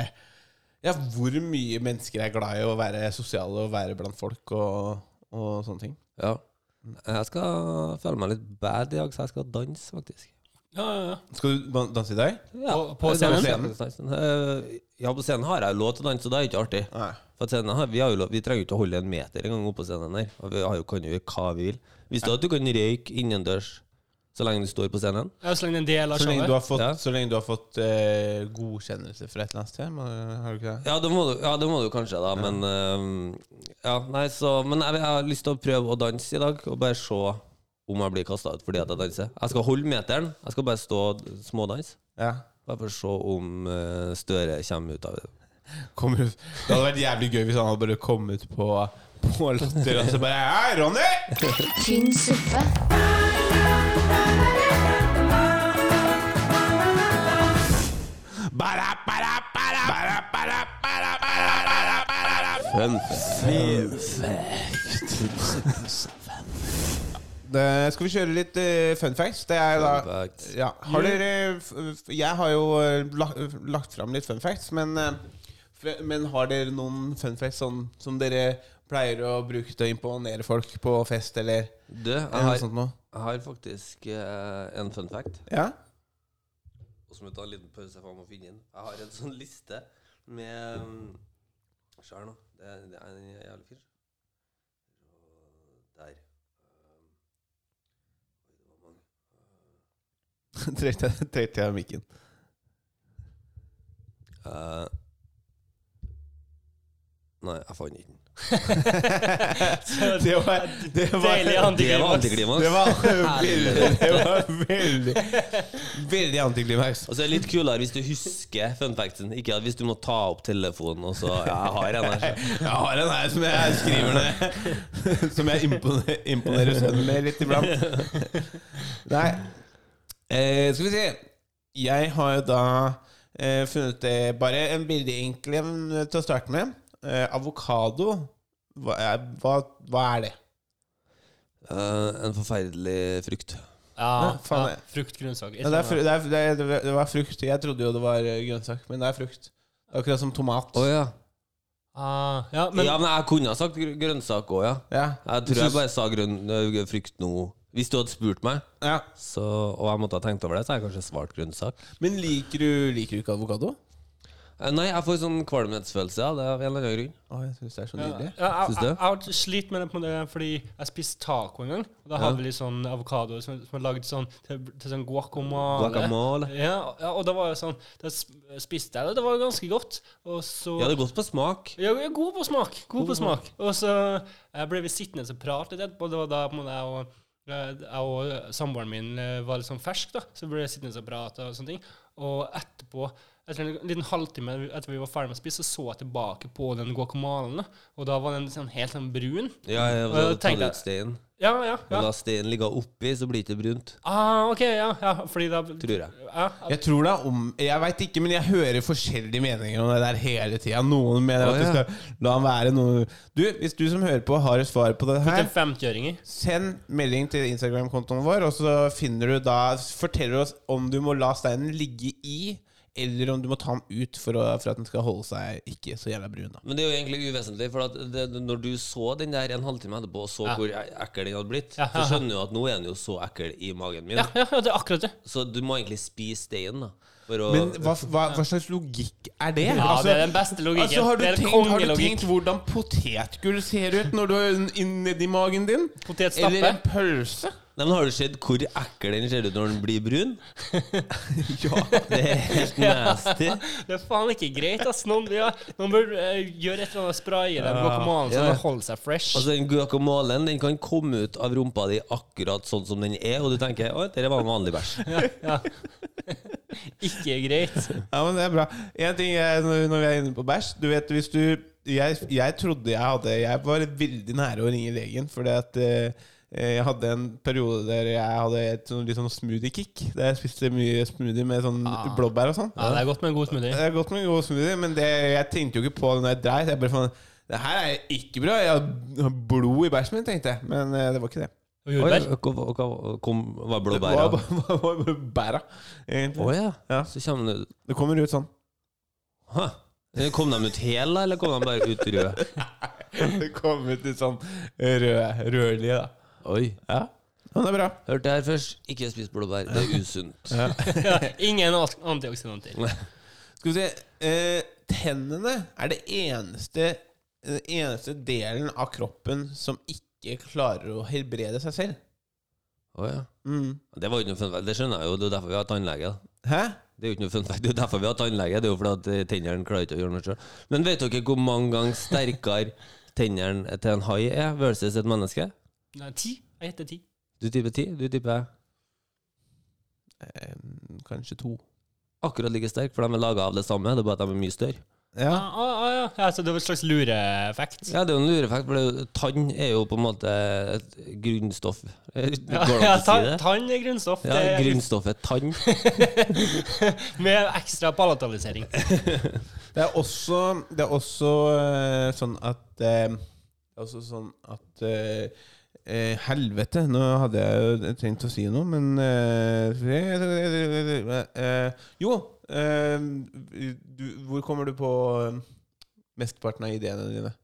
Ja, hvor mye mennesker er glad i å være sosiale og være blant folk og, og sånne ting. Ja. Jeg skal føle meg litt bad i dag, så jeg skal danse, faktisk. Ja, ja, ja. Skal du danse i dag? Ja, På- på scenen? scenen. Eh, Ja, på scenen har jeg lov til å danse, så det er ikke artig. Nei. For scenen har, vi, har jo lov, vi trenger jo ikke å holde en meter engang oppå scenen her. Og vi har jo, kan jo gjøre hva vi vil. Visste du at du kan røyke innendørs så lenge du står på scenen? Ja, så lenge det er en del av Så lenge du har showet. fått, Ja. så lenge du har fått eh, godkjennelse fra et eller annet sted? Har du ikke det? Ja, det må du, ja, det må du kanskje, da. Men uh, Ja, nei, så Men jeg, jeg har lyst til å prøve å danse i dag, og bare se om jeg blir kasta ut fordi at jeg danser. Jeg skal holde meteren. Jeg skal bare stå og smådanse. Ja. Bare for å se om uh, Støre kommer ut av det. Kommer ut. Det hadde vært jævlig gøy hvis han hadde bare kommet på På latter og så bare Hei, Ronny! Tynn suppe. Fun fact. Da skal vi kjøre litt eh, fun facts. Det er da ja. har dere, Jeg har jo eh, lagt, lagt fram litt fun facts, men, eh, men har dere noen fun facts sånn, som dere pleier å bruke til å imponere folk på fest, eller Du, jeg noe har, sånt noe? jeg har faktisk eh, en fun fact. Ja? Og så må jeg ta en liten pause for å finne den. Jeg har en sånn liste med um, Se nå. Det er, det er en jævlig fyr. Der. Um, jeg, trekk deg av mikken. Uh, Nei, jeg fant ikke den. det var, det var, Deilig antiklimaks. Det var veldig, det var veldig, veldig antiklimaks. Og så er det litt kulere hvis du husker fun factsen. Ikke at hvis du må ta opp telefonen og så Ja, jeg har en her. Jeg har en her som jeg skriver ned. Som jeg imponerer, imponerer sønnen med litt iblant. Nei. Eh, skal vi se. Jeg har jo da eh, funnet det bare en billig enkel en til å starte med. Eh, avokado. Hva er, hva, hva er det? Eh, en forferdelig frukt. Ja, Ja, faen, ja, jeg- frukt, grønnsak. Ja, det, er, fru- det, er, det, er, det var frukt. Jeg trodde jo det var eh, grønnsak, men det er frukt. Akkurat som tomat. Å ja. Ah, ja, men ja, men jeg kunne ha sagt gr- grønnsak òg, ja. Ja. Jeg tror jeg bare sa grønn øh, frukt nå. Hvis du hadde spurt meg, Ja. så, og jeg måtte ha tenkt over det, så hadde jeg kanskje svart grønnsak. Men liker du, liker du ikke avokado? Eh, Nei, jeg får sånn kvalmhetsfølelse av det av en eller annen grunn. Oh, jeg syns det er så nydelig. ja, jeg, jeg, jeg har slitt med det på det fordi jeg spiste taco en gang. Og da Ja. hadde vi litt sånn avokado som, som er lagd sånn til, til sånn guacamole. Guacamole. Ja, ja, og da var det sånn Da spiste jeg det, det var ganske godt. Og så Ja, det er godt på smak. Ja, jeg er god på smak. God God på smak. Og så eh, ble vi sittende og prate litt etterpå. Det var da på en måte jeg og, eh, jeg og samboeren min var litt sånn fersk, da. Så ble vi sittende og prate og sånne ting. Og etterpå, etter en liten halvtime etter vi var ferdig med å spise, så så jeg tilbake på den guacamalen. Og da var den sånn helt sånn brun. Ja, jeg Og da ut steinen. Ja, ja. Og ja. la steinen ligge oppi, så blir det ikke brunt. Ah, ok, ja, ja. Fordi da Tror jeg. Ja, Jeg tror det er om Jeg veit ikke, men jeg hører forskjellige meninger om det der hele tida. Noen mener at du ja. skal la han være noe Du, hvis du som hører på, har et svar på det her, en 50-øring i. send melding til Instagram-kontoen vår, og så finner du da Forteller oss om du må la steinen ligge i, eller om du må ta den ut for, å, for at den skal holde seg ikke så jævla brun. da Men det er jo egentlig uvesentlig, for at det, når du så den der en halvtime etterpå, og så Ja. hvor e- ekkel den hadde blitt, Ja, ja, så skjønner du at nå er den jo så ekkel i magen min. Ja, ja, ja, det er akkurat det. Så du må egentlig spise steinen, da. For å Men hva, hva, hva slags logikk er det? Ja, det er den beste logikken. Altså, har, du tenkt, har du tenkt hvordan potetgull ser ut når du har den inni magen din? Potetstappe. Eller en pølse? Nei, men Har du sett hvor ekkel den ser ut når den blir brun? ja. Det er helt nasty. Det er faen ikke greit, ass. Noen, ja, noen bør eh, gjøre et eller annet spray i den Ja. guacamalen så Ja. den holder seg fresh. Altså Den guacamolen den kan komme ut av rumpa di akkurat sånn som den er, og du tenker oi, dette var en vanlig bæsj. ja, ja. ikke greit. Ja, men det er bra. En ting er, når når vi er inne på bæsj Du vet, hvis du Jeg, jeg trodde jeg hadde Jeg var veldig nære å ringe legen, fordi at eh, jeg hadde en periode der jeg hadde et sånn, litt sånn smoothie-kick. Der jeg spiste mye smoothie med sånn Ah. blåbær og sånn. Ja, det er godt med en god smoothie. Det er godt med en god smoothie, men det, jeg tenkte jo ikke på det når jeg dreit. Jeg bare sånn Det her er ikke bra. Jeg har blod i bæsjen min, tenkte jeg. Men eh, det var ikke det. Og jordbær. Hva- hva- kom, var Det blåbæra? var bare- var bare bæra, egentlig. Å ja. Ja. Så kommer det Det kommer ut sånn. Hæ? Kom de ut hele, eller kom de bare ut røde? Det kom ut litt sånn rød, rødlige, da. Oi. Ja, men det er bra. Hørte det her først. Ikke spis blåbær. Det er usunt. Ingen ant- antioksidanter. Skal vi se eh, Tennene er det eneste Den eneste delen av kroppen som ikke klarer å helbrede seg selv. Å ja. Mm. Det var jo ikke noe fun fact. Det skjønner jeg jo. Det er derfor vi har tannlege. Hæ? Det er jo ikke noe fun fact. Det er jo derfor vi har tannlege. Det er jo fordi at eh, tennene klarer ikke å gjøre noe sjøl. Men vet dere hvor mange ganger sterkere tennene til en hai er versus et menneske? Nei, ti. Jeg heter ti. Du tipper ti? Du tipper Eh, kanskje to. akkurat like sterk, for de er laga av det samme. Det er bare at de er mye større. Ja. Ah, ah, ah, ja. ja, så det var en slags lureeffekt. Ja, det er jo en lureeffekt, for er tann er jo på en måte et grunnstoff. Eh, Ja, Går det ja, å si tann, det? tann er grunnstoff. Ja, Det er- grunnstoffet tann. Med ekstra palatalisering. Det er også, det er også uh, sånn at uh, Det er også sånn at eh, eh, Helvete, nå hadde jeg jo tenkt å si noe, men eh, eh, Jo, eh, du, hvor kommer du på eh, mesteparten av ideene dine?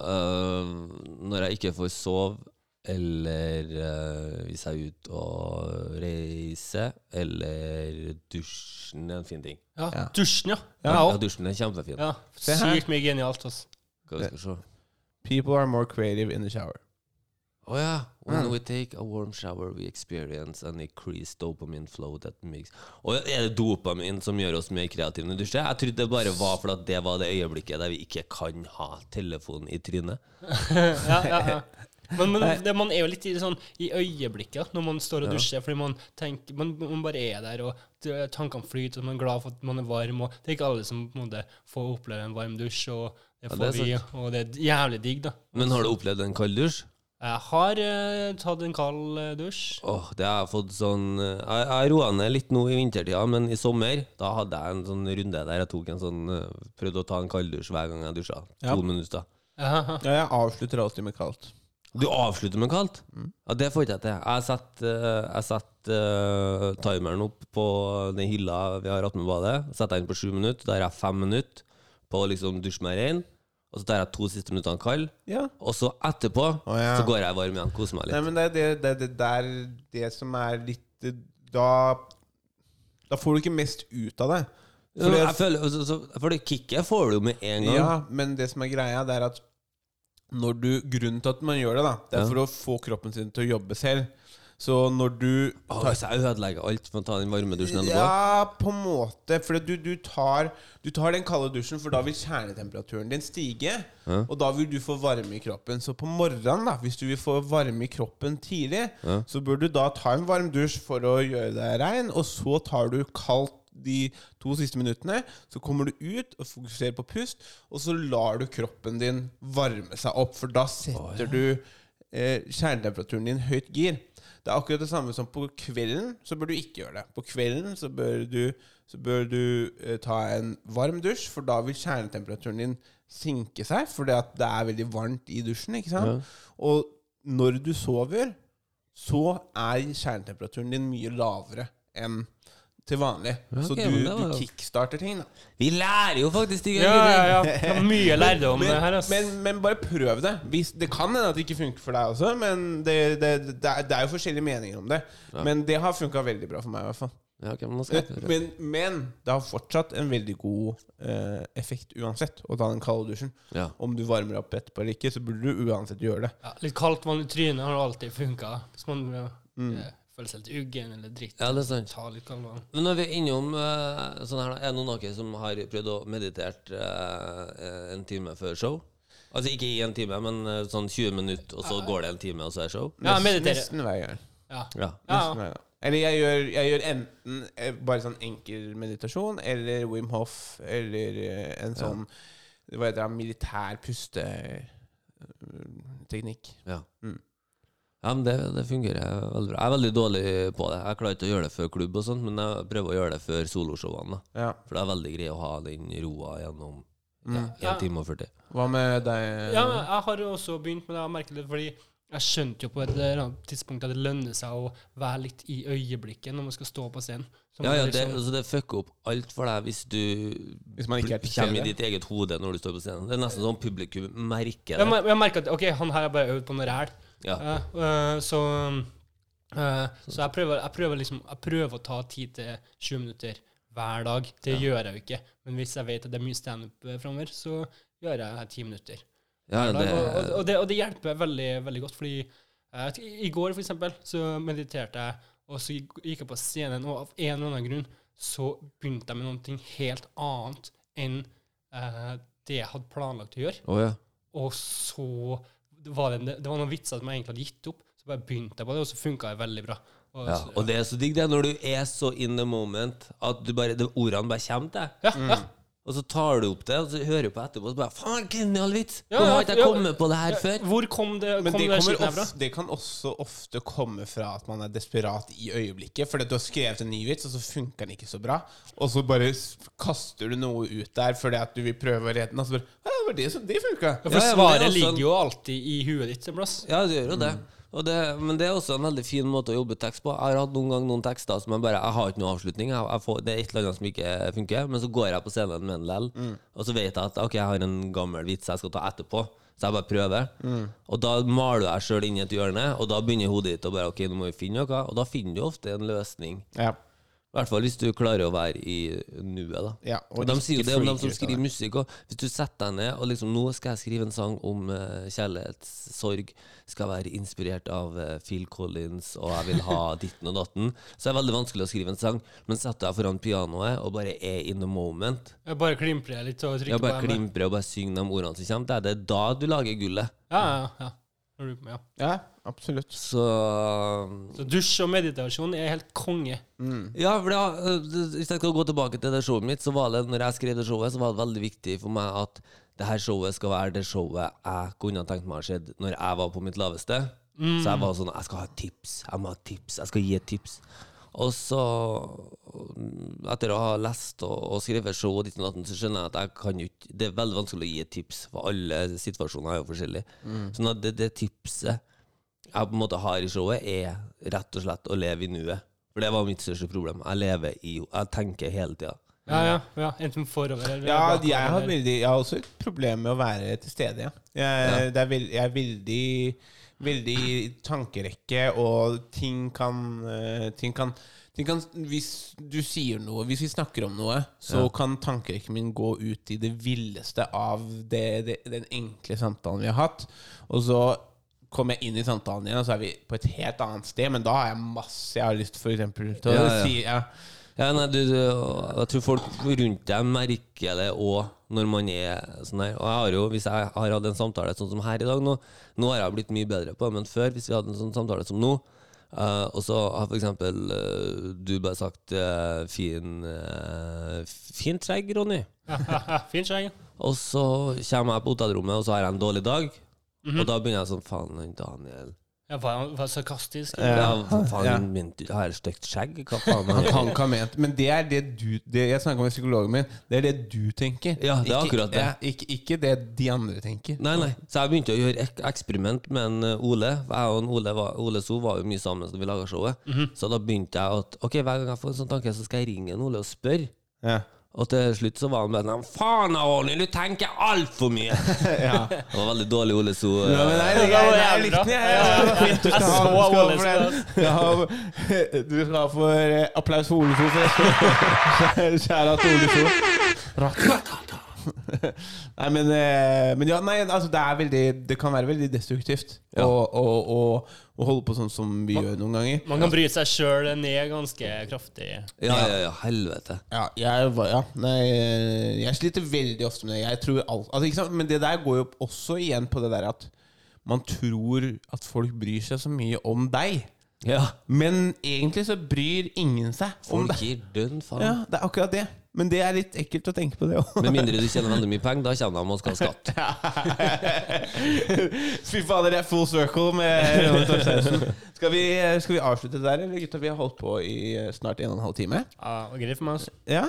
Uh, når jeg ikke får sove, eller uh, hvis jeg er ute og reiser, eller dusjen er en fin ting. Ja, Ja. Dusjen, ja. Ja, Ja, dusjen er kjempefin. ja. Sykt mye genialt. Altså. Hva vi se. People are more creative in the shower. Å yeah. When Mm. we take a warm shower, we experience an increased dopamine flow that makes Og Er det dopamin som gjør oss mer kreative når vi dusjer? Jeg trodde det bare var fordi det var det øyeblikket der vi ikke kan ha telefonen i trynet. ja, ja, ja. Men, men det, man er jo litt i, sånn, i øyeblikket når man står og dusjer, fordi man tenker man, man bare er der, og tankene flyter, og man er glad for at man er varm. Og det er ikke alle som på en måte får oppleve en varm dusj, og det Ja, det vi, og det er jævlig digg, da. Men har du opplevd en kald dusj? Jeg har uh, tatt en kald uh, dusj. Åh, det har jeg fått sånn uh, Jeg jeg roa ned litt nå i vintertida, men i sommer Da hadde jeg en sånn runde der jeg tok en sånn prøvde å ta en kalddusj hver gang jeg dusja. Ja. To minutter. Ja, jeg avslutter alltid med kaldt. Du avslutter med kaldt? Mm. Ja, Det får ikke jeg til. Jeg setter, jeg setter eh, timeren opp på den hylla vi har attmed badet. Setter den på sju minutter. Da har jeg fem minutter på å liksom dusje meg rein. Og så tar jeg to siste minuttene kald. Ja. Og så etterpå ja. så går jeg varm igjen. Koser meg litt. Nei, men det er det, det, det der Det som er litt Da Da får du ikke mest ut av det. Fordi jeg føler, så, så, for det kicket får du jo med en gang. Ja, men det som er greia, det er at når du Grunnen til at man gjør det, da Det er Ja. for å få kroppen sin til å jobbe selv. Så når du tar... Hvis jeg ødelegger alt for å ta den varme dusjen etterpå Ja, på en måte. For du, du, tar, du tar den kalde dusjen, for da vil kjernetemperaturen din stige. Ja. Og da vil du få varme i kroppen. Så på morgenen, da hvis du vil få varme i kroppen tidlig, Ja. så bør du da ta en varm dusj for å gjøre deg rein, og så tar du kaldt de to siste minuttene. Så kommer du ut og fokuserer på pust, og så lar du kroppen din varme seg opp, for da setter du eh, kjernetemperaturen din høyt gir. Det er akkurat det samme som på kvelden, så bør du ikke gjøre det. På kvelden så bør du, så bør du eh, ta en varm dusj, for da vil kjernetemperaturen din sinke seg, fordi at det er veldig varmt i dusjen, ikke sant? Ja. Og når du sover, så er kjernetemperaturen din mye lavere enn til vanlig. Okay, så du, var... du kickstarter ting, da. Vi lærer jo faktisk ting! Ja, ja, ja. Det mye lærdom men, her, Altså. Men, men bare prøv det. Hvis, det kan hende at det ikke funker for deg også, men det, det, det, er, det er jo forskjellige meninger om det. Ja. Men det har funka veldig bra for meg, i hvert fall. Ja, okay, men nå skal jeg. Men, men det har fortsatt en veldig god eh, effekt uansett å ta den kalde dusjen. Ja. Om du varmer opp etterpå eller ikke, så burde du uansett gjøre det. Ja, litt kaldt vann i trynet har alltid funka. Hvis man Mm. Føler seg litt uggen eller dritt. Ja, det er sant. Ta litt kalva. Men når vi er innom uh, sånn her, er det noen av dere som har prøvd å meditere uh, en time før show? Altså ikke i en time, men uh, sånn 20 minutter, og så går det en time, og så er show? Ja, jeg mediterer. Nesten hver gang. Ja. Ja. Nesten hver gang. Eller jeg gjør, jeg gjør enten bare sånn enkel meditasjon, eller Wim Hof, eller en en Ja. sånn Hva heter det? Militær pusteteknikk. Ja. Mm. Ja, men det, det fungerer veldig bra. Jeg er veldig dårlig på det. Jeg klarer ikke å gjøre det før klubb, og sånt, men jeg prøver å gjøre det før soloshowene. Ja. For det er veldig greit å ha den roa gjennom Mm. ja, Ja. 1 time og 40. Hva med deg? Ja, jeg har også begynt med det. Jeg merker det, fordi jeg skjønte jo på et eller annet tidspunkt at det lønner seg å være litt i øyeblikket når man skal stå på scenen. Så Ja, ja, det, liksom- altså det fucker opp alt for deg hvis du Hvis man ikke er kommer i ditt eget hode når du står på scenen. Det er nesten sånn publikum merker det. Jeg, jeg merker at ok, han her har bare øvd på noe ræl. Ja. Uh, eh, så så jeg prøver, jeg, prøver liksom, jeg prøver å ta 10-20 minutter hver dag. Det gjør jeg jo ikke. Men hvis jeg vet at det er mye standup framover, så gjør jeg 10 minutter. Ja, det- og, og, og, det, og det hjelper veldig, veldig godt, fordi uh, i i går, for eksempel, så mediterte jeg, og så gikk jeg på scenen, og av en eller annen grunn så begynte jeg med noe helt annet enn uh, det jeg hadde planlagt å gjøre. Oh, ja. Og så var det, det var noen vitser som jeg egentlig hadde gitt opp, så bare begynte jeg på det, og så funka det veldig bra. Og, Ja, så- og det er så digg det når du er så in the moment at du bare, det, ordene bare kommer til deg. Ja, ja. Og så tar du opp det, og så hører du på etterpå, og så bare Faen, genial vits! Hvorfor har ikke jeg ja. kommet på det her Ja, før? Hvor kom det, Men kom det, det, kommer skitten herfra? det kan også ofte komme fra at man er desperat i øyeblikket. Fordi at du har skrevet en ny vits, og så funker den ikke så bra. Og så bare kaster du noe ut der fordi at du vil prøve å redde den. Og så bare «Ja, det var det som det funka. Ja, for Ja, ja, men det svaret også ligger jo alltid i huet ditt en plass. Ja, det gjør jo det. Og det. Men det er også en veldig fin måte å jobbe tekst på. Jeg har hatt noen gang noen tekster som jeg bare Jeg har ikke noen avslutning. Jeg, jeg får, det er et eller annet som ikke funker. Men så går jeg på scenen med en lell, og så vet jeg at Ok, jeg har en gammel vits jeg skal ta etterpå. Så jeg bare prøver. Og da maler jeg sjøl inn i et hjørne, og da begynner hodet ditt å bare Ok, nå må vi finne noe. Og da finner du ofte en løsning. Ja. I hvert fall hvis du klarer å være i nuet, da. Ja, og og de sier jo det om de som skriver musikk òg. Hvis du setter deg ned og liksom Nå skal jeg skrive en sang om uh, kjærlighetssorg. Skal være inspirert av uh, Phil Collins, og jeg vil ha ditten og datten. Så det er veldig vanskelig å skrive en sang. Men setter deg foran pianoet og bare er in the moment. Jeg bare klimprer litt og trykker Ja, bare på M. klimprer og bare synger de ordene som kommer. Det er det da du lager gullet. Ja, ja, ja. Når du- ja. Ja, absolutt. Så Så dusj og meditasjon er helt konge. Ja, for det, øh, Hvis jeg skal gå tilbake til det showet mitt, så var det når jeg skrev det showet, så var det veldig viktig for meg at det her showet skal være det showet jeg kunne ha tenkt meg å se når jeg var på mitt laveste. Mm. Så jeg var sånn Jeg skal ha et tips. Jeg må ha et tips. Jeg skal gi et tips. Og så, etter å ha lest og, og skrevet show og ditt og datten, så skjønner jeg at jeg kan jo ikke Det er veldig vanskelig å gi et tips, for alle situasjoner er jo forskjellige. Mm. Sånn at det, det tipset jeg på en måte har i showet, er rett og slett å leve i nuet. For det var mitt største problem. Jeg lever i Jeg tenker hele tida. Ja, ja. ja. Enten forover eller Ja, bakover. jeg har, veldig, jeg har også et problem med å være til stede, ja. Jeg, Det er veld, jeg er veldig Veldig tankerekke, og ting kan, eh, ting kan ting kan, Hvis du sier noe, hvis vi snakker om noe, så Ja. kan tankerekken min gå ut i det villeste av det, det, den enkle samtalen vi har hatt. Og så kommer jeg inn i samtalen igjen, og så er vi på et helt annet sted. Men da har jeg masse jeg har lyst for eksempel, til å Ja, ja. si. Ja. Nei, du, jeg tror folk rundt deg merker det òg når man er sånn her. Og jeg har jo, hvis jeg har hatt en samtale sånn som her i dag nå Nå har jeg blitt mye bedre på det, men før, hvis vi hadde en sånn samtale som nå, uh, og så har for eksempel eh, du bare sagt uh, fin uh, Fint skjegg, Ronny. fin skjegg. Og så kommer jeg på hotellrommet, og så har jeg en dårlig dag. Mhm. Og da begynner jeg sånn Faen, Daniel Ja, var, var sarkastisk. Ja, faen, Ja. mente har jeg stygt skjegg? Hva faen? Han kan ment Men det er det du det Jeg snakka med psykologen min. Det er det du tenker. Ja, det er ikke, akkurat det. Ja, ikke, ikke det de andre tenker. Nei, nei. Så jeg begynte å gjøre ek eksperiment med en uh, Ole. Jeg og en Ole, var, Ole So var jo mye sammen da vi laga showet. Mhm. Så da begynte jeg at Ok, hver gang jeg får en sånn tanke, så skal jeg ringe en Ole og spørre. Ja. Og til slutt så var han bare sånn Faen, Ronny, du tenker altfor mye! Ja. Det var veldig dårlig Ole So. Ja, men nei, det, jeg, jeg likte den. jeg. Ja, det var jævlig Du skal ha, du skal ha for du skal ha for eh, applaus for Ole So. Kjære til Ole So. Nei, men, eh, men ja, nei, altså det er veldig Det kan være veldig destruktivt Ja. å, å, å, å holde på sånn som vi gjør noen ganger. Man kan bryte seg sjøl ned ganske kraftig. Ja, ja, ja. Helvete. Ja, jeg, ja nei, jeg sliter veldig ofte med det. Jeg tror alt, altså, ikke sant? Men det der går jo også igjen på det der at man tror at folk bryr seg så mye om deg. Ja. Men egentlig så bryr ingen seg om Folk deg. gir dønn faen. Ja, det er akkurat det. Men det er litt ekkelt å tenke på det òg. Med mindre du tjener veldig mye penger, da kommer de og skal ha skatt. Fy fader, det er full circle med Ronny Torsteinsen. Skal vi, skal vi avslutte der, eller gutta? Vi har holdt på i eh, snart en og en halv time. Ja, greit for meg. altså. Ja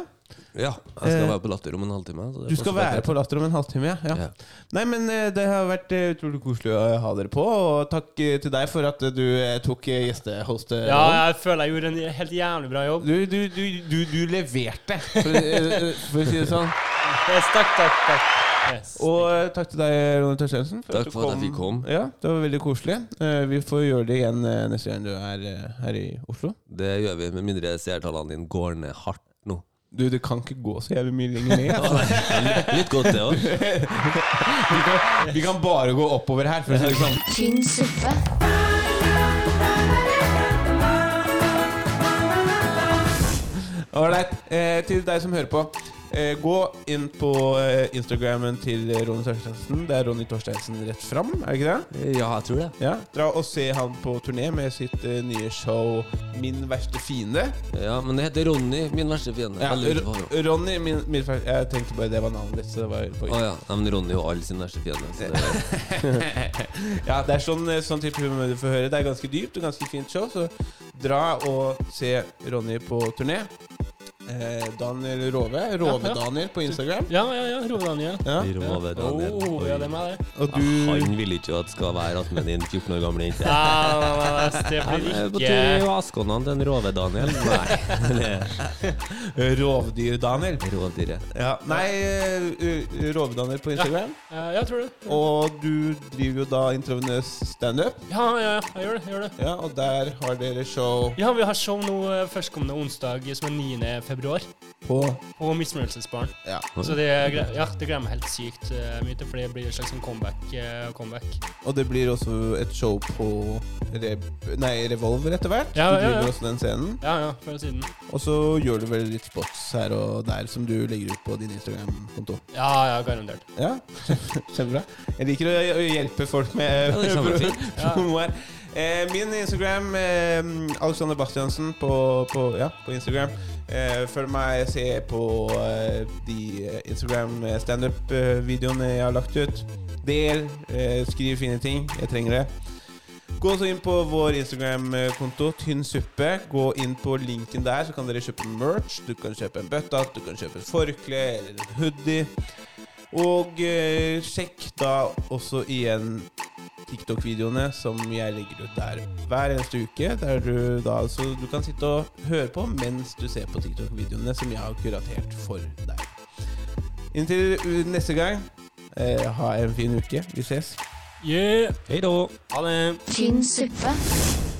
Ja, jeg skal være på Latter om en halvtime. så det Du skal være på Latter om en halvtime, ja. ja. Ja. Nei, men eh, det har vært eh, utrolig koselig å ha dere på. Og takk eh, til deg for at du tok eh, gjestehost-rollen. Ja, jeg føler jeg gjorde en helt jævlig bra jobb. Du, du, du, du, du leverte, for, for å si det sånn. Yes, takk, takk, takk. Yes. Og takk til deg, Ronny Tørstensen. Takk for at jeg fikk komme. Ja, Det var veldig koselig. Vi får gjøre det igjen neste gang du er her i Oslo. Det gjør vi, med mindre seertallene dine går ned hardt. Du, det kan ikke gå så jævlig mye lenger ned. Altså. Litt godt, det òg. vi, kan, vi kan bare gå oppover her, for å si det sånn. Tynn suppe. Ålreit. Eh, til deg som hører på. Eh, gå inn på eh, Instagrammen til Ronny Torsteinsen. Det er Ronny Torsteinsen rett fram, er det ikke det? Ja, jeg tror det. Ja, Dra og se han på turné med sitt eh, nye show 'Min verste fiende'. Ja, men det heter Ronny, min verste fiende. Ja, Ronny, min, min verste Jeg tenkte bare det var navnet ditt. Så det var Å ja. Nei, men Ronny er jo alle sin verste fiende. Så det, ja, det er sånn, sånn type humor du får høre. Det er ganske dypt og ganske fint show, så dra og se Ronny på turné. Eh, Daniel Rove. Rove-Daniel på Instagram. Ja, ja, ja. Rove-Daniel. Ja. Rove-Daniel. Oh, ja, det er meg, det. Og du Han vil ikke at skal være attmed din 14 år gamle jente. Han er på tur i vaskehåndene til en Rove-Daniel. Nei. Rovdyr-Daniel. Rovdyret. Ja. Nei, eh, Rove-Daniel på Instagram. Ja, jeg tror det. Og du driver jo da intravenøs standup. Ja, ja, ja, jeg gjør det. jeg gjør det. Ja, og der har dere show Ja, vi har show nå eh, førstkommende onsdag, som er 9. februar. På På misfornøyelsesbarn. Ja. Så det, ja, det gleder meg helt sykt eh, mye til, for det blir et slags sånn comeback. eh, comeback. Og det blir også et show på Reb nei, Revolver etter hvert. Ja, du ja, driver ja. også den scenen. Ja, ja, før siden. Og så gjør du vel litt spots her og der som du legger ut på din Instagram-konto. Ja, ja, garantert. Ja, kjempebra. Jeg liker å hjelpe folk med Ja, det er kjempefint. Ja. promo her. Eh, min Instagram, eh, Alexander Bastiansen på, på, ja, på Instagram. Eh, følg meg, se på eh, de eh, Instagram eh, standup-videoene jeg har lagt ut. Del, skriv fine ting. Jeg trenger det. Gå så inn på vår Instagram-konto, Tynn suppe. Gå inn på linken der, så kan dere kjøpe merch. Du kan kjøpe en bøttat, du kan kjøpe et forkle eller en hoodie. Og sjekk da også igjen TikTok-videoene som jeg legger ut der hver eneste uke. Der du da så Du kan sitte og høre på mens du ser på TikTok-videoene som jeg har kuratert for deg. Inntil neste gang, eh, ha en fin uke. Vi ses. Yeah. Hei da. Ha det. Tynn suppe.